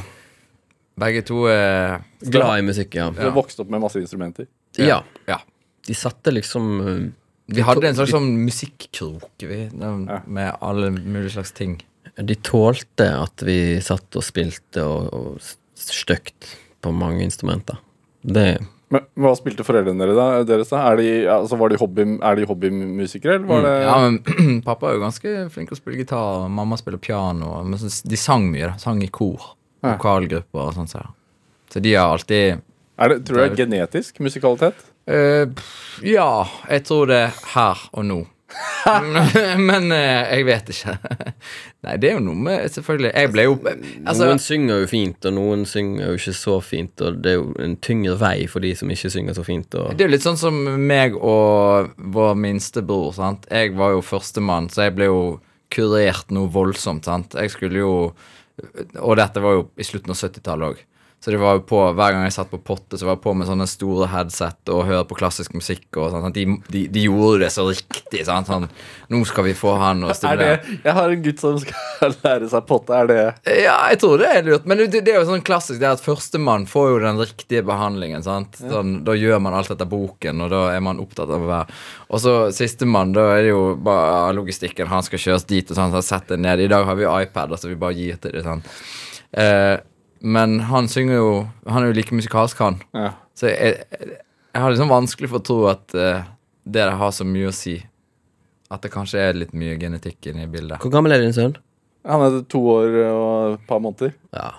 Begge to er Glad i musikk, ja. Du har vokst opp med masse instrumenter. Ja. Ja. De satte liksom uh, Vi hadde en slags sånn musikkrok vi, med alle mulige slags ting. De tålte at vi satt og spilte og, og stygt på mange instrumenter. Det Men Hva spilte foreldrene dere deres da? Er de, altså, var de hobby, er de hobbymusikere, eller var det Ja, men Pappa er jo ganske flink til å spille gitar, og mamma spiller piano. Men så, de sang mye, da. Sang i kor. Ja. Vokalgrupper og sånt. Så, så de har alltid er det, Tror du det er genetisk musikalitet? Uh, Ja, jeg tror det er her og nå. Men eh, jeg vet ikke. Nei, det er jo noe med Selvfølgelig. Jeg ble jo altså, Noen synger jo fint, og noen synger jo ikke så fint, og det er jo en tyngre vei for de som ikke synger så fint. Og Det er jo litt sånn som meg og vår minste bror. sant? Jeg var jo førstemann, så jeg ble jo kurert noe voldsomt. sant? Jeg skulle jo Og dette var jo i slutten av 70-tallet òg. Så det var jo på, Hver gang jeg satt på potte, så var jeg på med sånne store headset og hørte på klassisk musikk. og sånn, De, de, de gjorde det så riktig. sant? Sånn, Nå skal vi få han og Er det, jeg har en gutt som skal lære seg potte. Er det Ja, jeg tror det er lurt. Men det, det er jo sånn klassisk det er at førstemann får jo den riktige behandlingen. sant? Sånn, da gjør man alt etter boken, og da er man opptatt av å være Og så sistemann, da er det jo bare logistikken. Han skal kjøres dit, og sånn, så sett det ned. I dag har vi iPad, så vi bare gir til det. sånn. Eh, men han synger jo Han er jo like musikalsk, han. ja. Så jeg, jeg, jeg har liksom vanskelig for å tro at uh, det der har så mye å si. At det kanskje er litt mye genetikk inne i bildet. Hvor gammel er din sønn? Han er to år og et par måneder. Ja,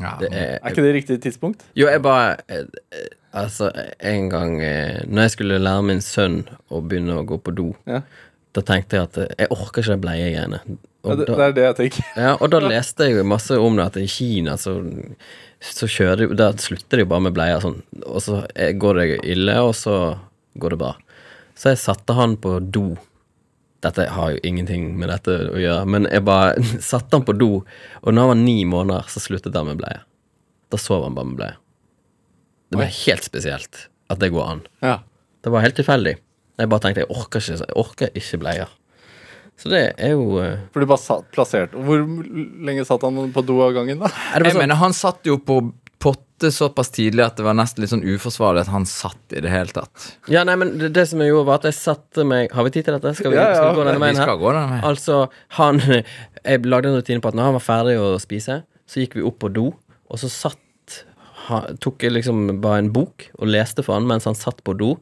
Ja, det er Er ikke det riktig tidspunkt? Jo, jeg bare eh, eh, Altså, en gang Når jeg skulle lære min sønn å begynne å gå på do, Ja. da tenkte jeg at eh, jeg orker ikke de bleiegreiene. Ja, da, det er det jeg tenker. ja, og da leste jeg jo masse om det, at i Kina så, så kjører de Da slutter de bare med bleier sånn, og så eh, går det ille, og så går det bra. Så jeg satte han på do. Dette har jo ingenting med dette å gjøre, men jeg bare satte han på do, og når han var ni måneder, så sluttet han med bleie. Da sov han bare med bleie. Det var helt spesielt at det går an. Ja. Det var helt tilfeldig. Jeg bare tenkte jeg orker ikke, jeg orker ikke bleier. Så det er jo uh... For du bare satt, plassert Hvor lenge satt han på do av gangen, da? Jeg sånn, mener, han satt jo på potte såpass tidlig at det var nesten litt sånn uforsvarlig at han satt i det hele tatt. Ja, nei, men det, det som jeg gjorde, var at jeg satte meg Har vi tid til dette? Skal vi, Ja, ja. skal vi gå denne Vi veien skal her? gå denne veien. Altså, han Jeg lagde en rutine på at når han var ferdig å spise, så gikk vi opp på do, og så satt han, tok jeg liksom bare en bok og leste for han mens han satt på do.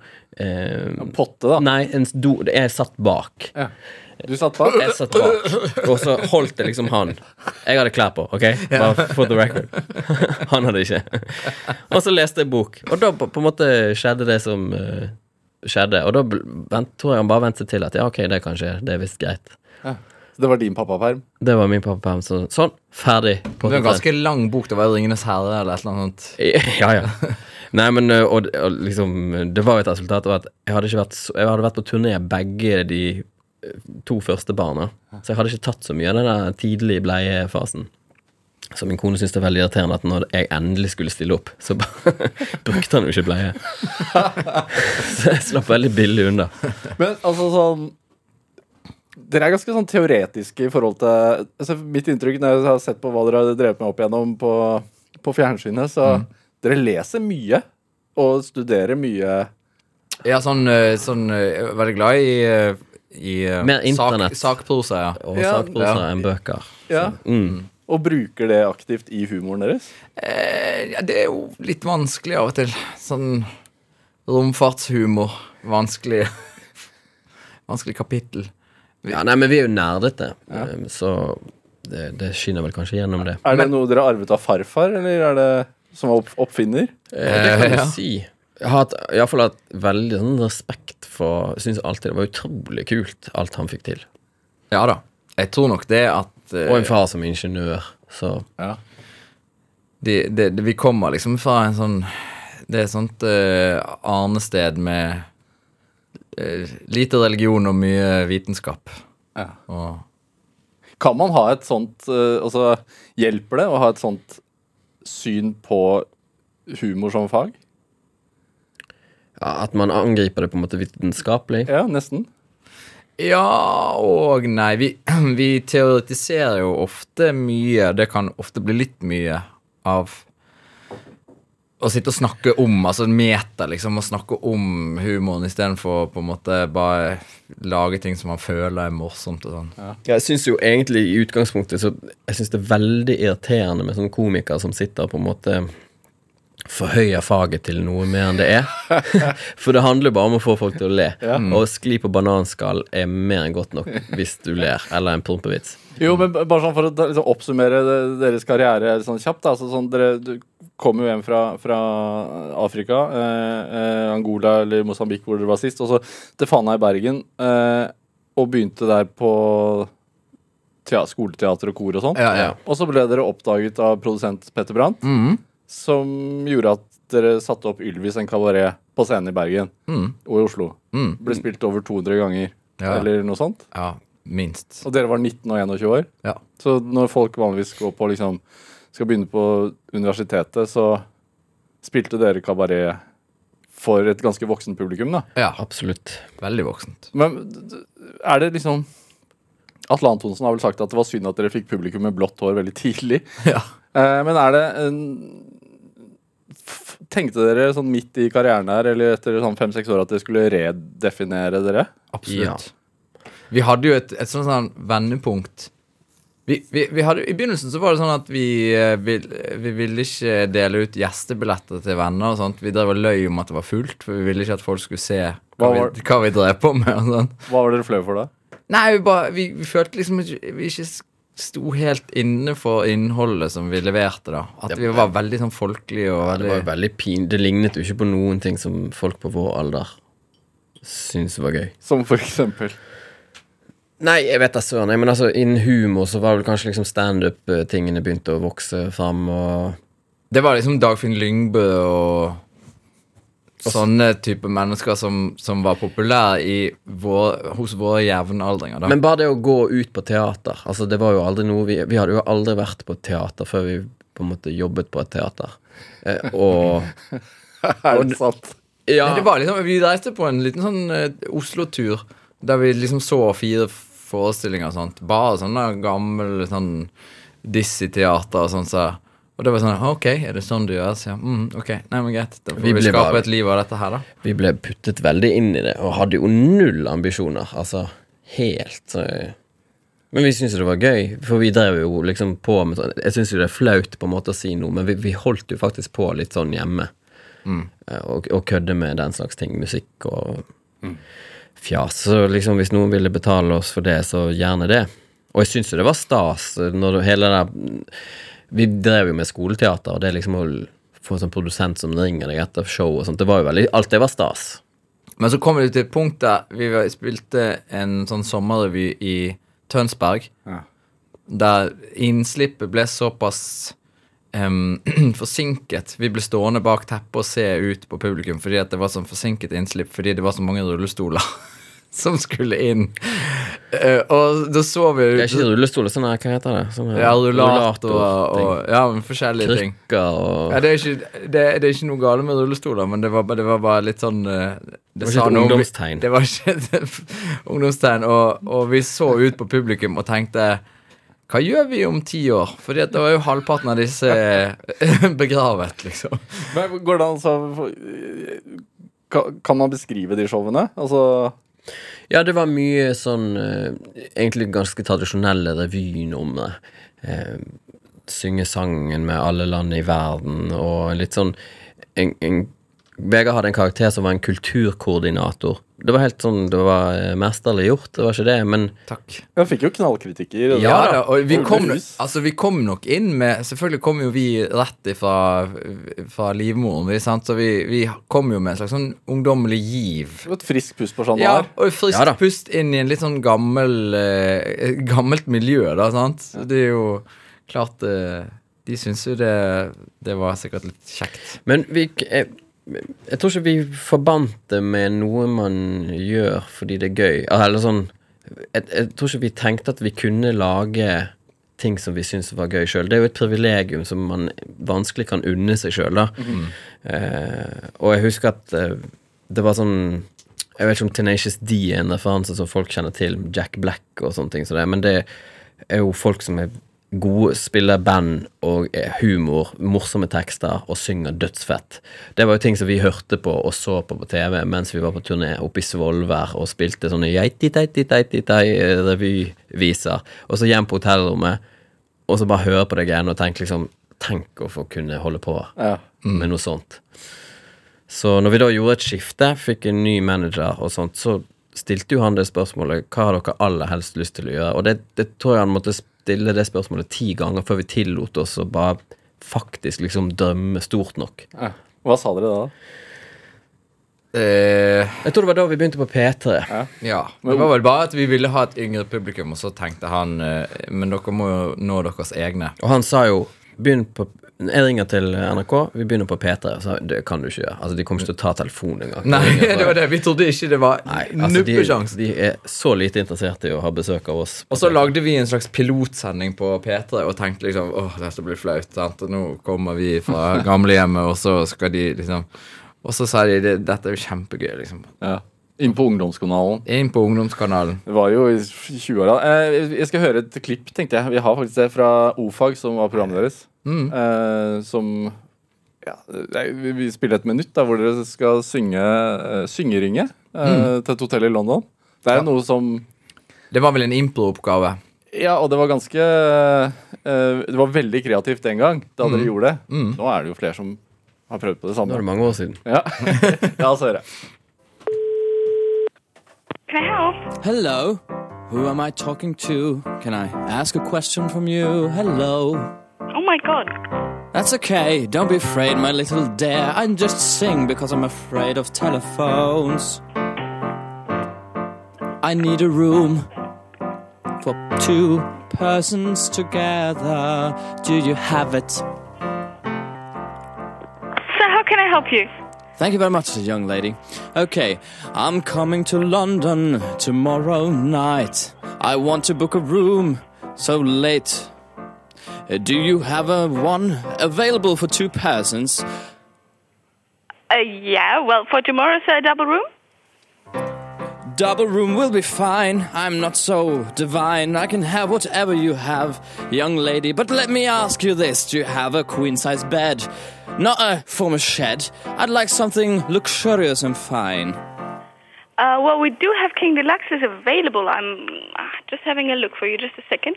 Eh, Potte, da. nei, en do Jeg satt bak. Ja. Du satt bak? Jeg satt bak, og så holdt det liksom han. Jeg hadde klær på, OK? Bare for the record. Han hadde ikke. Og så leste jeg bok, og da på, på en måte skjedde det som uh, skjedde. Og da vent, tror jeg han bare ventet til at ja, OK, det kan skje. Det er visst greit. Så det var din pappaperm? Det var min pappaperm. Så, sånn, ferdig. Det var en ganske lang bok. Det var jo 'Ringenes herre' eller et eller annet sånt. Ja, ja. Nei, men og, og liksom Det var jo et resultat av at jeg hadde ikke vært Jeg hadde vært på turné begge de to første barna. Så jeg hadde ikke tatt så mye av den der tidlige bleiefasen. Så min kone syntes det er veldig irriterende at når jeg endelig skulle stille opp, så brukte han jo ikke bleie. Så jeg slapp veldig billig unna. Men altså sånn Dere er ganske sånn teoretiske i forhold til altså, Mitt inntrykk når jeg har sett på hva dere har drevet med opp igjennom på, på fjernsynet, så dere leser mye og studerer mye. Ja, sånn, eh, sånn eh, jeg er Veldig glad i, eh, i eh, Mer internett. Sak, sakprosa, ja. Og Ja, sakprosa ja. enn bøker. Ja. Mm. Og bruker det aktivt i humoren deres. Eh, ja. Det er jo litt vanskelig av og til. Sånn romfartshumor. Vanskelig Vanskelig kapittel. Ja, nei, men vi er jo nerdete, ja. så det, det skinner vel kanskje gjennom det. Er det noe dere har arvet av farfar, eller er det som opp, oppfinner? Eh, det kan ja. si. Jeg har hatt, i hatt veldig sånn respekt for syns alltid det var utrolig kult, alt han fikk til. Ja da. Jeg tror nok det at eh, Og en far som ingeniør, så Ja. de, de, de, vi kommer liksom fra en sånn Det er et sånt uh, arnested med uh, lite religion og mye vitenskap. Ja. Og Kan man ha et sånt uh, Altså, hjelper det å ha et sånt syn på humor som fag? Ja, at man angriper det på en måte vitenskapelig. Ja, nesten. Ja og nei. Vi, vi teoretiserer jo ofte mye. Det kan ofte bli litt mye av å sitte og snakke om, altså meta, liksom, å snakke om humoren istedenfor på en måte bare lage ting som man føler er morsomt og sånn. Jeg syns jo egentlig i utgangspunktet så Jeg synes det er veldig irriterende med sånne komikere som sitter på en måte forhøyer faget til noe mer enn det er. For det handler jo bare om å få folk til å le. Og skli på bananskall er mer enn godt nok hvis du ler, eller en prompevits. Jo, men bare sånn for å liksom, oppsummere deres karriere sånn kjapt. Altså, sånn, dere du kom jo hjem fra, fra Afrika, eh, eh, Angola eller Mosambik hvor dere var sist, og så til Fana i Bergen, eh, og begynte der på skoleteater og kor og sånn. Ja, ja. Og så ble dere oppdaget av produsent Petter Brandt, Mhm. Som gjorde at dere satte opp Ylvis en kabaret på scenen i Bergen Mm. og i Oslo. Mm. Ble spilt over 200 ganger, Ja. eller noe sånt. Ja, minst. Og dere var 19 og 21 år. Ja. Så når folk vanligvis går på liksom skal begynne på universitetet, så spilte dere kabaret for et ganske voksen publikum, da. ja. Absolutt. Veldig voksent. Men er det liksom Atle Antonsen har vel sagt at det var synd at dere fikk publikum med blått hår veldig tidlig. Ja. Eh, men er det en Tenkte dere sånn midt i karrieren her, eller etter sånn fem-seks år, at dere skulle redefinere dere? Absolutt. Vi hadde jo et, et sånt sånn vendepunkt. Vi, vi, vi hadde, I begynnelsen så var det sånn at vi, vi, vi ville ikke dele ut gjestebilletter til venner. og sånt. Vi drev og løy om at det var fullt, for vi ville ikke at folk skulle se hva, Hva var- vi, hva vi drev på med. og sånt. Hva var dere flaue for da? Nei, vi, bare, vi, vi følte liksom ikke vi ikke sto helt inne for innholdet som vi leverte, da. At vi var veldig sånn folkelige og Ja, det var veldig pin... Det lignet jo ikke på noen ting som folk på vår alder syntes var gøy. Som for eksempel? Nei, jeg vet da søren. Men altså, innen humor så var det vel kanskje liksom standup-tingene begynte å vokse fram, og Det var liksom Dagfinn Lyngbø og sånne type mennesker som, som var populære i vår, hos våre jevnaldringer. da. Men bare det å gå ut på teater Altså, det var jo aldri noe Vi, vi hadde jo aldri vært på teater før vi på en måte jobbet på et teater. Eh, og Er det sant? Ja. Det var liksom, Vi reiste på en liten sånn eh, Oslo-tur der vi liksom så fire forestillinger sånt. Bare sånne gamle sånn Dizzie-teater og sånn. Så. Og det var sånn OK, er det sånn du gjør? Så mm, ok, nei, men greit. Da får Vi vi, skape bare- et liv av dette her, da. Vi ble puttet veldig inn i det, og hadde jo null ambisjoner. Altså helt eh. Men vi syntes det var gøy, for vi drev jo liksom på med sånn Jeg syns jo det er flaut på en måte å si noe, men vi, vi holdt jo faktisk på litt sånn hjemme. Mm. Og, og kødde med den slags ting. Musikk og fjas. Så liksom hvis noen ville betale oss for det, så gjerne det. Og jeg syns jo det var stas eh, når hele det der Vi drev jo med skoleteater, og det liksom å få en sånn produsent som ringer deg etter show og sånt, det var jo veldig Alt det var stas. Men så kommer vi til et punkt der vi spilte en sånn sommerrevy i Tønsberg. Ja. Der innslippet ble såpass um, forsinket. Vi ble stående bak teppet og se ut på publikum fordi at det var sånn forsinket innslipp fordi det var så mange rullestoler som skulle inn. Uh, og da så vi Det er ikke rullestol, sånn her, hva heter det? Sånn her ja, rullator og, og ja, men forskjellige ting. Krykker og Ja, det, er ikke, det, det er ikke noe galt med rullestoler, men det var, det var bare litt sånn eh, Det, var ikke sa et noe ungdomstegn. Det var ikke et ungdomstegn. Og, og vi så ut på publikum og tenkte Hva gjør vi om ti år? Fordi det da er jo halvparten av disse begravet, liksom. Men går det an så kan, kan man beskrive de showene? Altså Ja, det var mye sånn eh, Egentlig ganske tradisjonelle revynumre. Eh, synge sangen med alle land i verden, og litt sånn Vegard hadde en karakter som var en kulturkoordinator. Det var helt sånn, det var eh, mesterlig gjort, det var ikke det, men Takk. Jeg fikk jo knallkritikker. og Ja da, og vi kom, altså, vi kom nok inn med Selvfølgelig kom jo vi rett ifra fra livmoren, vi, sant? så vi, vi kom jo med en slags sånn ungdommelig giv. Var et friskt pust på Chat Ja, og friskt Ja pust inn i en litt sånn gammel eh, gammelt miljø, da, sant. Så det er jo klart eh, De syns jo det, det var sikkert litt kjekt. Men vi jeg, jeg tror ikke vi forbandt det med noe man gjør fordi det er gøy. Eller sånn jeg, jeg tror ikke vi tenkte at vi kunne lage ting som vi syns var gøy sjøl. Det er jo et privilegium som man vanskelig kan unne seg sjøl, da. eh, og jeg husker at eh, det var sånn Jeg vet ikke om Tenacious D er en referanse som folk kjenner til, Jack Black og sånne ting som det, men det er jo folk som er gode, spiller band og humor, morsomme tekster og synger dødsfett. Det var jo ting som vi hørte på og så på på TV mens vi var på turné oppe i Svolvær og spilte sånne geiti-teiti-teiti-revyviser. Og så hjem på hotellrommet, og så bare høre på det greiene og tenke liksom Tenk å få kunne holde på Ja. med noe sånt. Så når vi da gjorde et skifte, fikk en ny manager og sånt, så stilte jo han det spørsmålet Hva har dere aller helst lyst til å gjøre? Og det, det tror jeg han måtte stille det spørsmålet ti ganger før vi tillot oss å bare faktisk liksom drømme stort nok. Ja. Hva sa dere da? Eh, Jeg tror det var da vi begynte på P3. ja. Det var vel bare at vi ville ha et yngre publikum, og så tenkte han eh, Men dere må jo nå deres egne. Og han sa jo Begynn på Jeg ringer til NRK, vi begynner på P3. Og sa det kan du ikke gjøre. Altså, de kommer ikke til å ta telefonen engang. Nei, det var det. Vi trodde ikke det var nuppesjanse. altså, de, de er så lite interessert i å ha besøk av oss. Og så lagde vi en slags pilotsending på P3 og tenkte liksom åh, dette blir flaut. sant? Nå kommer vi fra gamlehjemmet, og så skal de liksom Og så sa de det, dette er jo kjempegøy, liksom. Ja. Inn på ungdomskanalen. Inn på ungdomskanalen. Det var jo i 20-åra. Eh, Jeg skal høre et klipp, tenkte jeg. Vi har faktisk det fra O-fag, som var programmet deres. Mm. Eh, som ja, vi- Vi spiller et minutt da, hvor dere skal synge uh, syngeringe mm. til et hotell i London. Det er Mm. Ja. noe som Det var vel en impro-oppgave. Ja, og det var ganske eh, Det var veldig kreativt den gang, da dere gjorde det. Mm. Nå er det jo flere som har prøvd på det samme. Nå er det mange år siden. Ja, ja så hører jeg. Can I help? Hello. Who am I talking to? Can I ask a question from you? Hello. Oh my god. That's okay. Don't be afraid, my little dear. I just sing because I'm afraid of telephones. I need a room for two persons together. Do you have it? So, how can I help you? Thank you very much, young lady. Okay, I'm coming to London tomorrow night. I want to book a room so late. Uh, Do you have a one available for two persons? Uh, yeah, well, for tomorrow, sir, a double room? Double room will be fine. I'm not so divine. I can have whatever you have, young lady. But let me ask you this Do you have a queen size bed? Not a former shed. I'd like something luxurious and fine. Uh, well, we do have King Deluxes available. I'm uh, just having a look for you. Just a second.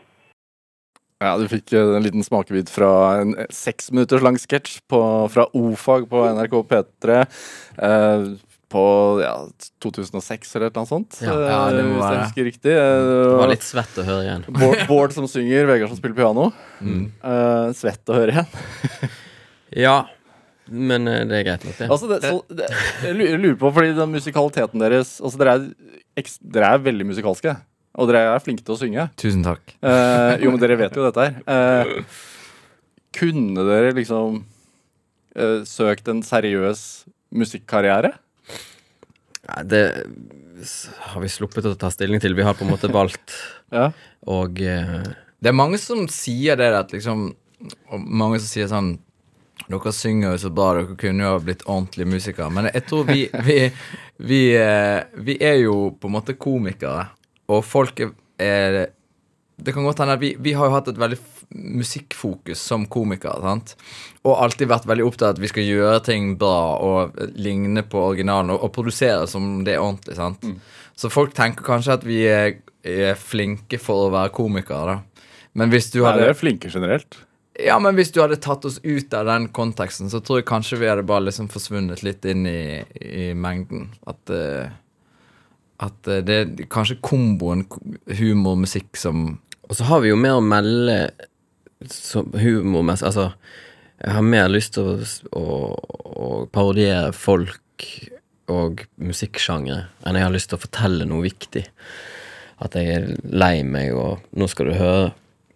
Ja, Du fikk eh, en liten smakebit fra en eh, seks minutters lang sketsj fra O-fag på NRK P3 eh, på ja, 2006 eller et eller annet sånt. Ja. Ja, det må være. husker riktig. Eh, Det var litt svett å høre igjen. Bård, Bård som synger, Vegard som spiller piano. Mm. Eh, svett å høre igjen. Ja, men det er greit nok, det. Altså, det, så, det, jeg lurer på, fordi den musikaliteten deres altså, dere, er, dere er veldig musikalske. Og dere er flinke til å synge. Tusen takk. Eh, jo, men dere vet jo dette her. Eh, kunne dere liksom eh, søkt en seriøs musikkarriere? Ja, det har vi sluppet å ta stilling til. Vi har på en måte valgt Ja. og eh, Det er mange som sier det, at liksom mange som sier sånn Dere synger jo så bra, dere kunne jo ha blitt ordentlige musikere. Men jeg tror vi Vi, vi, eh, vi er jo på en måte komikere, og folk er, Det kan godt hende at vi, vi har jo hatt et veldig musikkfokus som komikere. sant? Og alltid vært veldig opptatt av at vi skal gjøre ting bra og ligne på originalen, og, og produsere som det er ordentlig. sant? Så folk tenker kanskje at vi er, er flinke for å være komikere, da. Men hvis du Nei, hadde dere er flinke generelt. Ja, men hvis du hadde tatt oss ut av den konteksten, så tror jeg kanskje vi hadde bare liksom forsvunnet litt inn i, i mengden. At, eh, at eh, det er kanskje komboen humor og musikk som Og så har vi jo mer å melde humormessig Altså, jeg har mer lyst til å, å, å parodiere folk og musikksjangre enn jeg har lyst til å fortelle noe viktig. At jeg er lei meg, og nå skal du høre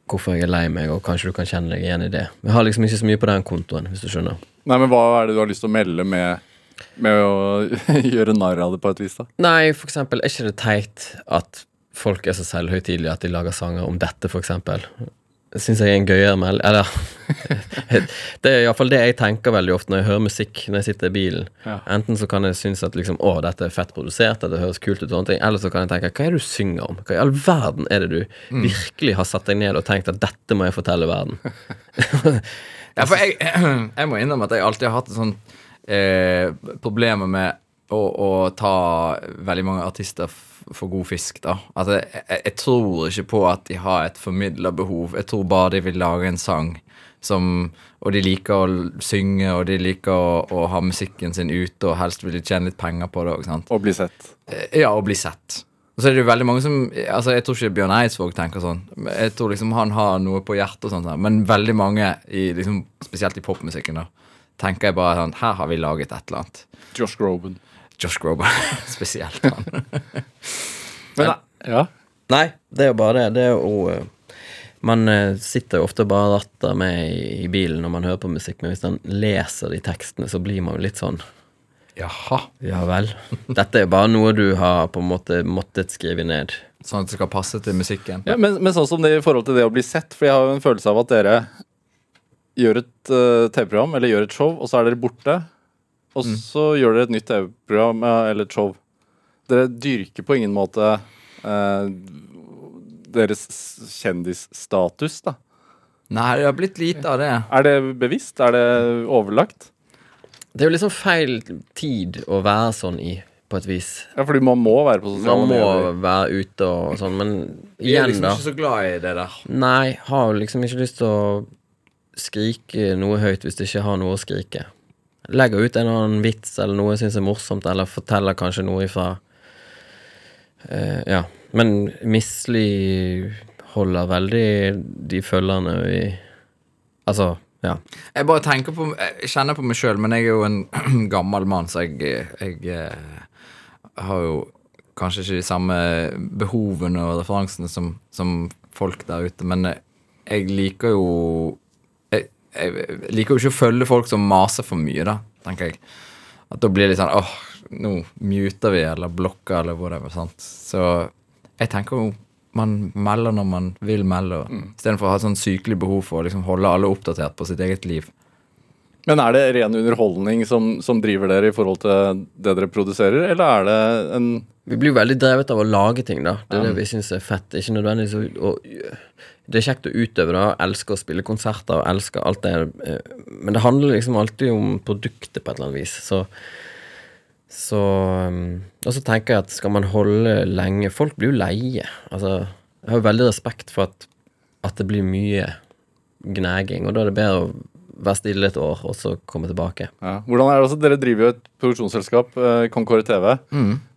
hvorfor jeg er lei meg, og kanskje du kan kjenne deg igjen i det. Jeg har liksom ikke så mye på den kontoen, hvis du skjønner. Nei, men Hva er det du har lyst til å melde med, med å gjøre narr av det på et vis? da? Nei, for eksempel, er ikke det teit at folk er så selvhøytidelige at de lager sanger om dette, for eksempel? Syns jeg er en gøyere meld... Eller Det er iallfall det jeg tenker veldig ofte når jeg hører musikk når jeg sitter i bilen. Ja. Enten så kan jeg synes at liksom, å, dette er fett produsert, dette høres kult ut, og sånne ting, eller så kan jeg tenke hva er det du synger om? Hva i all verden er det du virkelig har satt deg ned og tenkt at dette må jeg fortelle verden? Ja, for jeg, jeg må innrømme at jeg alltid har hatt et sånt eh, problemer med å, å ta veldig mange artister for god fisk, da. Altså, jeg, jeg, tror ikke på at de har et formidla behov. Jeg tror bare de vil lage en sang som Og de liker å synge, og de liker å, å ha musikken sin ute, og helst vil de tjene litt penger på det Ikke. Å bli sett. Eh, Ja, og bli sett. Og så er det jo veldig mange som Altså, Jeg tror ikke Bjørn Eidsvåg tenker sånn. Jeg tror liksom han har noe på hjertet, og sånt, men veldig mange, i, liksom, spesielt i popmusikken, da, tenker jeg bare sånn Her har vi laget et eller annet. Josh Groban. Josh Groban spesielt. Han. Men, ja. Nei, det er jo bare det. Det er jo eh, Man eh, sitter jo ofte bare og ratter med i, i bilen når man hører på musikk, men hvis man leser de tekstene, så blir man jo litt sånn Jaha. Ja vel. Dette er jo bare noe du har på en måte måttet skrive ned. Sånn at det skal passe til musikken. Ja, men, men sånn som det i forhold til det å bli sett, for jeg har jo en følelse av at dere gjør et uh, TV-program eller gjør et show, og så er dere borte. Og så gjør dere et nytt TV-program eh, eller et show. Dere dyrker på ingen måte uh, deres kjendisstatus, da. Nei, det har blitt lite av det. Er det bevisst? Er det overlagt? Det er jo liksom feil tid å være sånn i, på et vis. Ja, fordi man må være på sosiale Man må medier. være ute og sånn, men igjen, da. Vi er liksom da. ikke så glad i det der. Nei, har liksom ikke lyst til å skrike noe høyt hvis du ikke har noe å skrike. Legger ut en eller annen vits eller noe jeg syns er morsomt, eller forteller kanskje noe ifra uh, Ja. Men Misli holder veldig de følgerne vi Altså, ja. Jeg bare tenker på Jeg kjenner på meg sjøl, men jeg er jo en gammel mann, så jeg, jeg eh, har jo kanskje ikke de samme behovene og referansene som, som folk der ute, men jeg, jeg liker jo jeg, liker jo ikke å følge folk som maser for mye, da, tenker jeg. At da blir det litt sånn åh, nå muter vi, eller blokker, eller whatever. sant? Så jeg tenker jo man melder når man vil melde, mm. istedenfor å ha et sånn sykelig behov for å liksom holde alle oppdatert på sitt eget liv. Men er det ren underholdning som, som driver dere i forhold til det dere produserer, eller er det en Vi blir jo veldig drevet av å lage ting, da. Det er det vi syns er fett. Ikke nødvendigvis å, å Det er kjekt å utøve det, elsker å spille konserter og elsker alt det. eh, Men det handler liksom alltid om produktet på et eller annet vis. Så så um, Og så tenker jeg at skal man holde lenge Folk blir jo leie. Altså, jeg har jo veldig respekt for at, at det blir mye gnaging, og da er det bedre å være stille et år, og så komme tilbake. ja. Hvordan er det også? Dere driver jo et produksjonsselskap, eh, Concorde TV.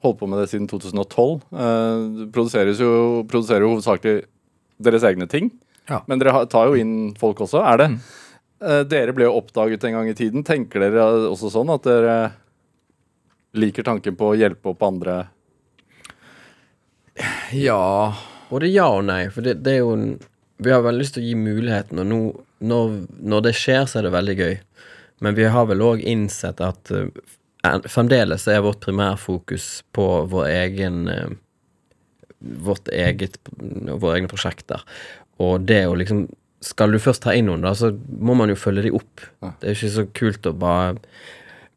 Holdt på med det siden 2012. Eh, produseres jo, produserer jo hovedsakelig deres egne ting. Ja. Men dere tar jo inn folk også. Er det Mm. Dere ble jo oppdaget en gang i tiden. Tenker dere også sånn at dere liker tanken på å hjelpe opp andre? Ja Både ja og nei, for det, det er jo en Vi har veldig lyst til å gi muligheten, og nå, når, når det skjer, så er det veldig gøy. Men vi har vel òg innsett at uh, fremdeles er vårt primærfokus på vår egen eh, Vårt eget Våre egne prosjekter. Og det å liksom Skal du først ta inn noen, da, så må man jo følge de opp. Det er ikke så kult å bare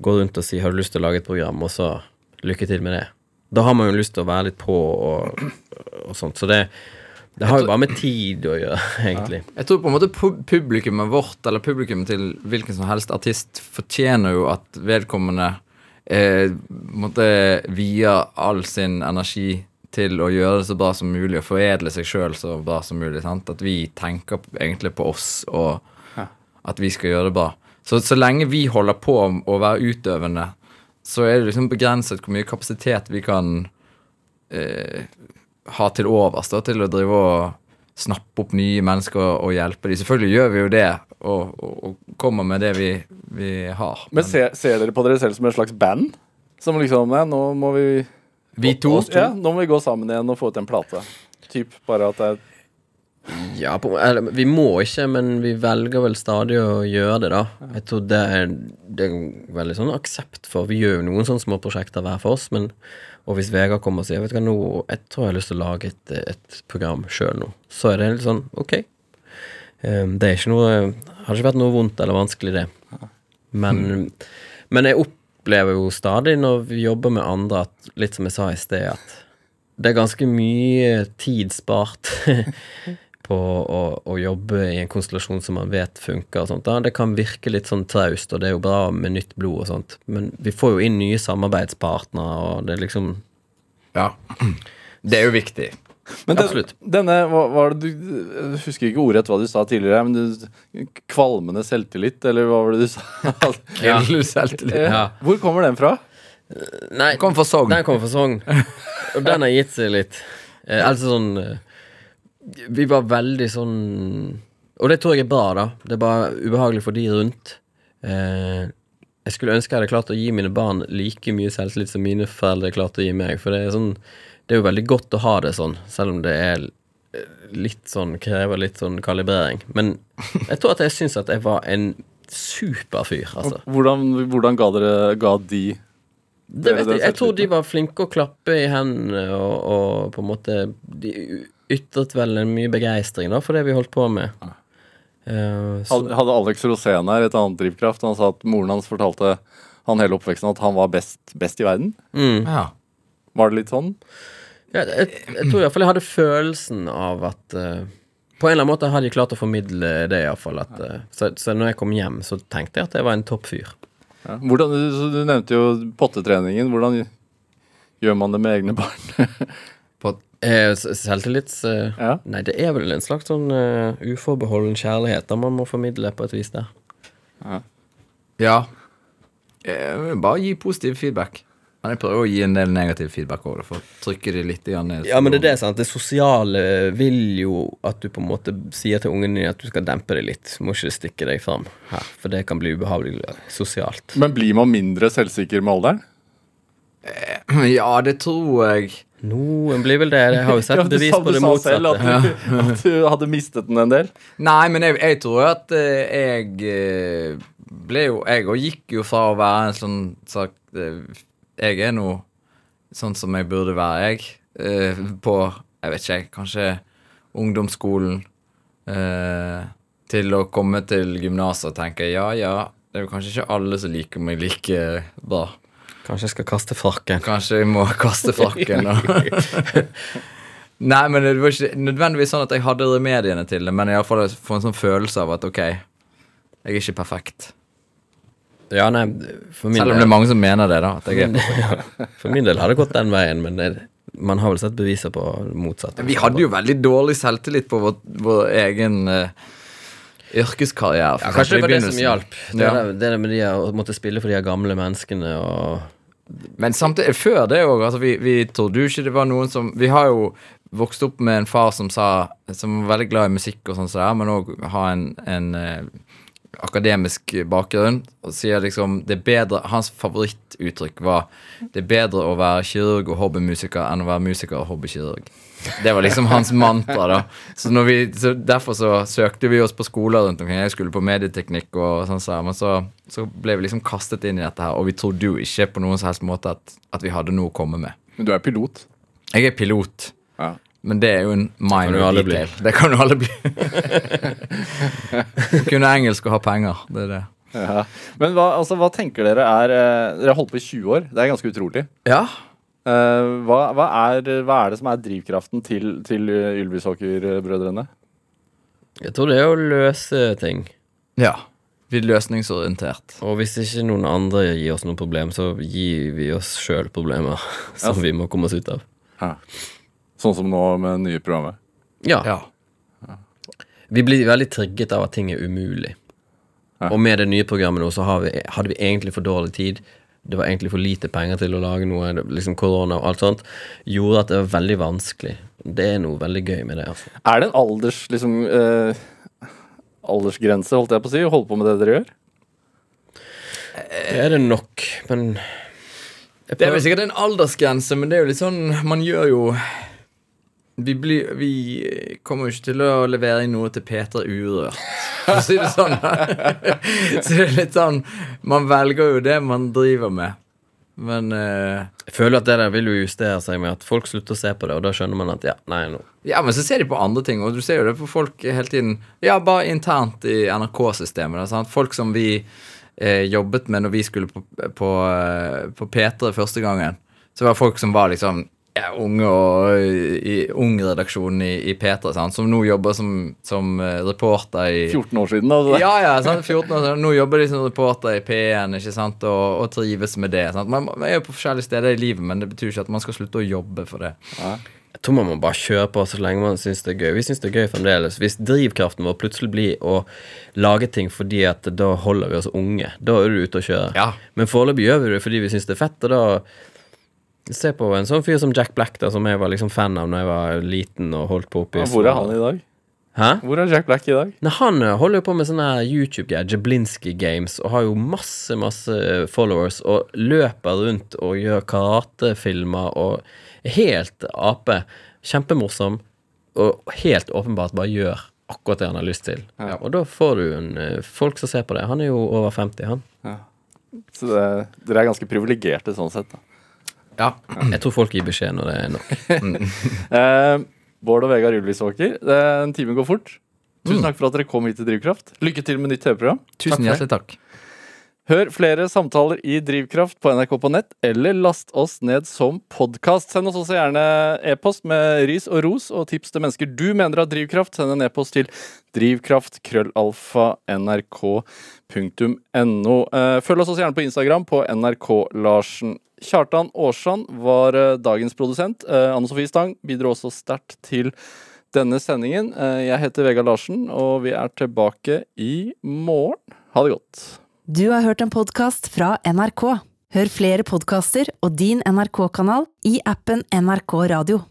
gå rundt og si 'har du lyst til å lage et program', og så lykke til med det. Da har man jo lyst til å være litt på og, og sånt. Så det, det har jo bare med tid å gjøre, egentlig. Jeg tror på en måte pu- publikummet vårt, eller publikummet til hvilken som helst artist, fortjener jo at vedkommende eh, måtte vie all sin energi til å gjøre det så bra som mulig, og foredle seg sjøl så bra som mulig. Sant? At vi tenker egentlig på oss og at vi skal gjøre det bra. Så så lenge vi holder på å være utøvende, så er det liksom begrenset hvor mye kapasitet vi kan eh, ha til overs da, til å drive og snappe opp nye mennesker og hjelpe dem. Selvfølgelig gjør vi jo det, og, og, og kommer med det vi, vi har. Men ser, ser dere på dere selv som et slags band? Som liksom Nei, nå må vi Vi to? Ja, nå må vi gå sammen igjen og få ut en plate. Typ bare at det er Ja, på, eller, vi må ikke, men vi velger vel stadig å gjøre det, da. Jeg tror det er, det er veldig sånn aksept for Vi gjør jo noen sånne små prosjekter hver for oss, men og hvis Vegard kommer og sier Vet du hva, nå, jeg tror jeg har lyst til å lage et, et program sjøl nå, så er det litt sånn OK. Um, det er ikke noe Har ikke vært noe vondt eller vanskelig, det. Men, men jeg opplever jo stadig når vi jobber med andre, at litt som jeg sa i sted, at det er ganske mye tid spart på å, å jobbe i en konstellasjon som man vet funker. og sånt. Da. Det kan virke litt sånn traust, og det er jo bra med nytt blod og sånt, men vi får jo inn nye samarbeidspartnere, og det er liksom Ja. Det er jo viktig. Men den, Absolutt. denne hva, hva var det du Jeg husker ikke ordrett hva du sa tidligere, men du, kvalmende selvtillit, eller hva var det du sa? Ja. Selvtillit. Ja. Hvor kommer den fra? Nei, Kom fra Sogn. den kommer fra Sogn, og den har gitt seg litt. Eh, altså sånn eh, Vi var veldig sånn Og det tror jeg er bra, da. Det er bare ubehagelig for de rundt. Eh, jeg skulle ønske jeg hadde klart å gi mine barn like mye selvtillit som mine foreldre klarte å gi meg. For det er sånn Det er jo veldig godt å ha det sånn, selv om det er litt sånn krever litt sånn kalibrering. Men jeg tror at jeg syns at jeg var en super fyr, altså. Hvordan, hvordan ga dere ga de Det vet jeg. Jeg tror de var flinke å klappe i hendene og, og på en måte De ytret vel en mye begeistring for det vi holdt på med. Ja. Uh, Hadde hadde Alex Rosén her et annet drivkraft? Han sa at moren hans fortalte han hele oppveksten at han var best, best i verden. mm. Ja. Var det litt sånn? Ja, jeg, jeg tror iallfall jeg hadde følelsen av at uh, På en eller annen måte hadde jeg klart å formidle det, iallfall. Uh, så, så når jeg kom hjem, så tenkte jeg at jeg var en toppfyr. Ja. Hvordan, du, nevnte jo pottetreningen. Hvordan gjør man det med egne barn? Eh, Selvtillits... eh, Ja. Nei, det er vel en slags sånn uh, uforbeholden kjærlighet da man må formidle på et vis der. ja. Eh, Bare gi positiv feedback. Men jeg prøver å gi en del negativ feedback òg, for å trykke det litt igjen ned. Ja, men det er det, sant. Det sosiale vil jo at du på en måte sier til ungene dine at du skal dempe det litt. Må ikke stikke deg fram her, for det kan bli ubehagelig sosialt. Men blir man mindre selvsikker med alderen? Ja, det tror jeg. Noen blir vel det. Jeg har jo sett ja, bevis det på du det sa selv. At du, at du hadde mistet den en del. Nei, men jeg, jeg tror at eh, jeg eh, ble jo Jeg òg gikk jo fra å være en sånn eh, Jeg er nå sånn som jeg burde være, jeg. eh, på Jeg vet ikke, kanskje ungdomsskolen. eh, til å komme til gymnaset og tenke ja, ja, det er jo kanskje ikke alle som liker meg like bra. Kanskje jeg skal kaste frakken. Kanskje jeg må kaste frakken. Nei, men det var ikke nødvendigvis sånn at jeg hadde remediene til det, men iallfall få en sånn følelse av at ok, jeg er ikke perfekt. Ja, nei, for min, Selv om det er mange som mener det, da. At jeg er ja, for min del har det gått den veien, men det, man har vel sett beviser på motsatt. Vi hadde jo veldig dårlig selvtillit på vår, vår egen uh, yrkeskarriere. ja, Kanskje det var det som hjalp. Det, Ja. det, det med de å måtte spille for de gamle menneskene og Men samtidig, før det òg, altså vi, vi trodde jo ikke det var noen som Vi har jo vokst opp med en far som sa Som var veldig glad i musikk og sånn så men òg har en, en eh, akademisk bakgrunn. Og sier liksom det er bedre Hans favorittuttrykk var det er bedre å være kirurg og hobbymusiker enn å være musiker og hobbykirurg. Det var liksom hans mantra, da. Så, vi, så Derfor så søkte vi oss på skoler rundt omkring. Jeg skulle på medieteknikk og sånn, så, men så, så ble vi liksom kastet inn i dette her, og vi trodde jo ikke på noen som helst måte at, at vi hadde noe å komme med. Men du er pilot. Jeg er pilot, Ja. Men det er jo en minor det detail. bli. Det kan jo alle bli. Kunne engelsk og ha penger. Det er det. Ja. Men hva, altså, hva tenker dere er eh, Dere har holdt på i 20 år. Det er ganske utrolig. Ja. Uh, hva, hva, er, hva er det som er drivkraften til, til Ylvisåker-brødrene? Jeg tror det er å løse ting. ja. Vi er løsningsorientert. Og hvis ikke noen andre gir oss noe problem, så gir vi oss sjøl problemer som Ja. vi må komme oss ut av. Sånn som nå med det nye programmet. Ja. Ja. Vi blir veldig trigget av at ting er umulig. Og med det nye programmet nå, så har vi, hadde vi egentlig for dårlig tid. Det var egentlig for lite penger til å lage noe. Liksom Korona og alt sånt gjorde at det var veldig vanskelig. Det er noe veldig gøy med det. altså. Er det en alders, liksom, eh, aldersgrense, holdt jeg på å si, å holde på med det dere gjør? Det er det nok, men Det er vel sikkert en aldersgrense, men det er jo litt sånn Man gjør jo Vi, blir, vi kommer jo ikke til å levere inn noe til Peter Urørt, for å si det sånn. Så det er litt sånn Man velger jo det man driver med. Men uh, Jeg føler at det der vil jo justere seg med at folk slutter å se på det, og da skjønner man at ja, nei, nå Ja, men så ser de på andre ting, og du ser jo det på folk hele tiden. Ja, bare internt i NRK-systemet. Folk som vi eh, jobbet med når vi skulle på, på, eh, på P3 første gangen. Så var det folk som var liksom ja, unge og i ung-redaksjonen i, i P3, sant? som nå jobber som, som eh, reporter i 14 år siden, altså. ja, ja, sant? 14 år siden. Nå jobber de som reporter i P1 ikke sant? Og, og trives med det. Sant? Man, man er jo på forskjellige steder i livet, men det betyr ikke at man skal slutte å jobbe for det. Jeg tror man må bare kjøre på så lenge man syns det er gøy. Vi syns det er gøy fremdeles. Hvis drivkraften vår plutselig blir å lage ting fordi at da holder vi oss unge, da er du ute og kjører. Ja. Men foreløpig gjør vi det fordi vi syns det er fett, og da Se på en sånn fyr som Jack Black, da, som jeg var liksom fan av da jeg var liten og holdt på oppi Ja, Hvor er han i dag? Hæ? Hvor er Jack Black i dag? Nei, han eh, holder jo på med sånne YouTube-greier, Jablinski Games, og har jo masse, masse followers, og løper rundt og gjør karatefilmer og helt ape. Kjempemorsom, og helt åpenbart bare gjør akkurat det han har lyst til. Ja. Og da får du en, eh, folk som ser på det. Han er jo over 50, han. Så det, dere er ganske privilegerte sånn sett. da. Ja. Jeg tror folk gir beskjed når det er nok. Eh, Bård og Vegard Ylvisåker, en time går fort. Tusen takk for at dere kom hit til Drivkraft. Lykke til med nytt TV-program. Tusen hjertelig takk. Hør flere samtaler i Drivkraft på NRK på nett, eller last oss ned som podkast. Send oss også gjerne e-post med ris og ros og tips til mennesker du mener har drivkraft. Send en e-post til drivkraft.krøllalfa.nrk.no. Eh, Følg oss også gjerne på Instagram på NRK-Larsen. Kjartan Aarsand var eh, dagens produsent. Eh, Anne Sofie Stang bidro også sterkt til denne sendingen. Eh, Jeg heter Vegard Larsen, og vi er tilbake i morgen. Ha det godt. Du har hørt en podkast fra NRK. Hør flere podkaster og din NRK-kanal i appen NRK Radio.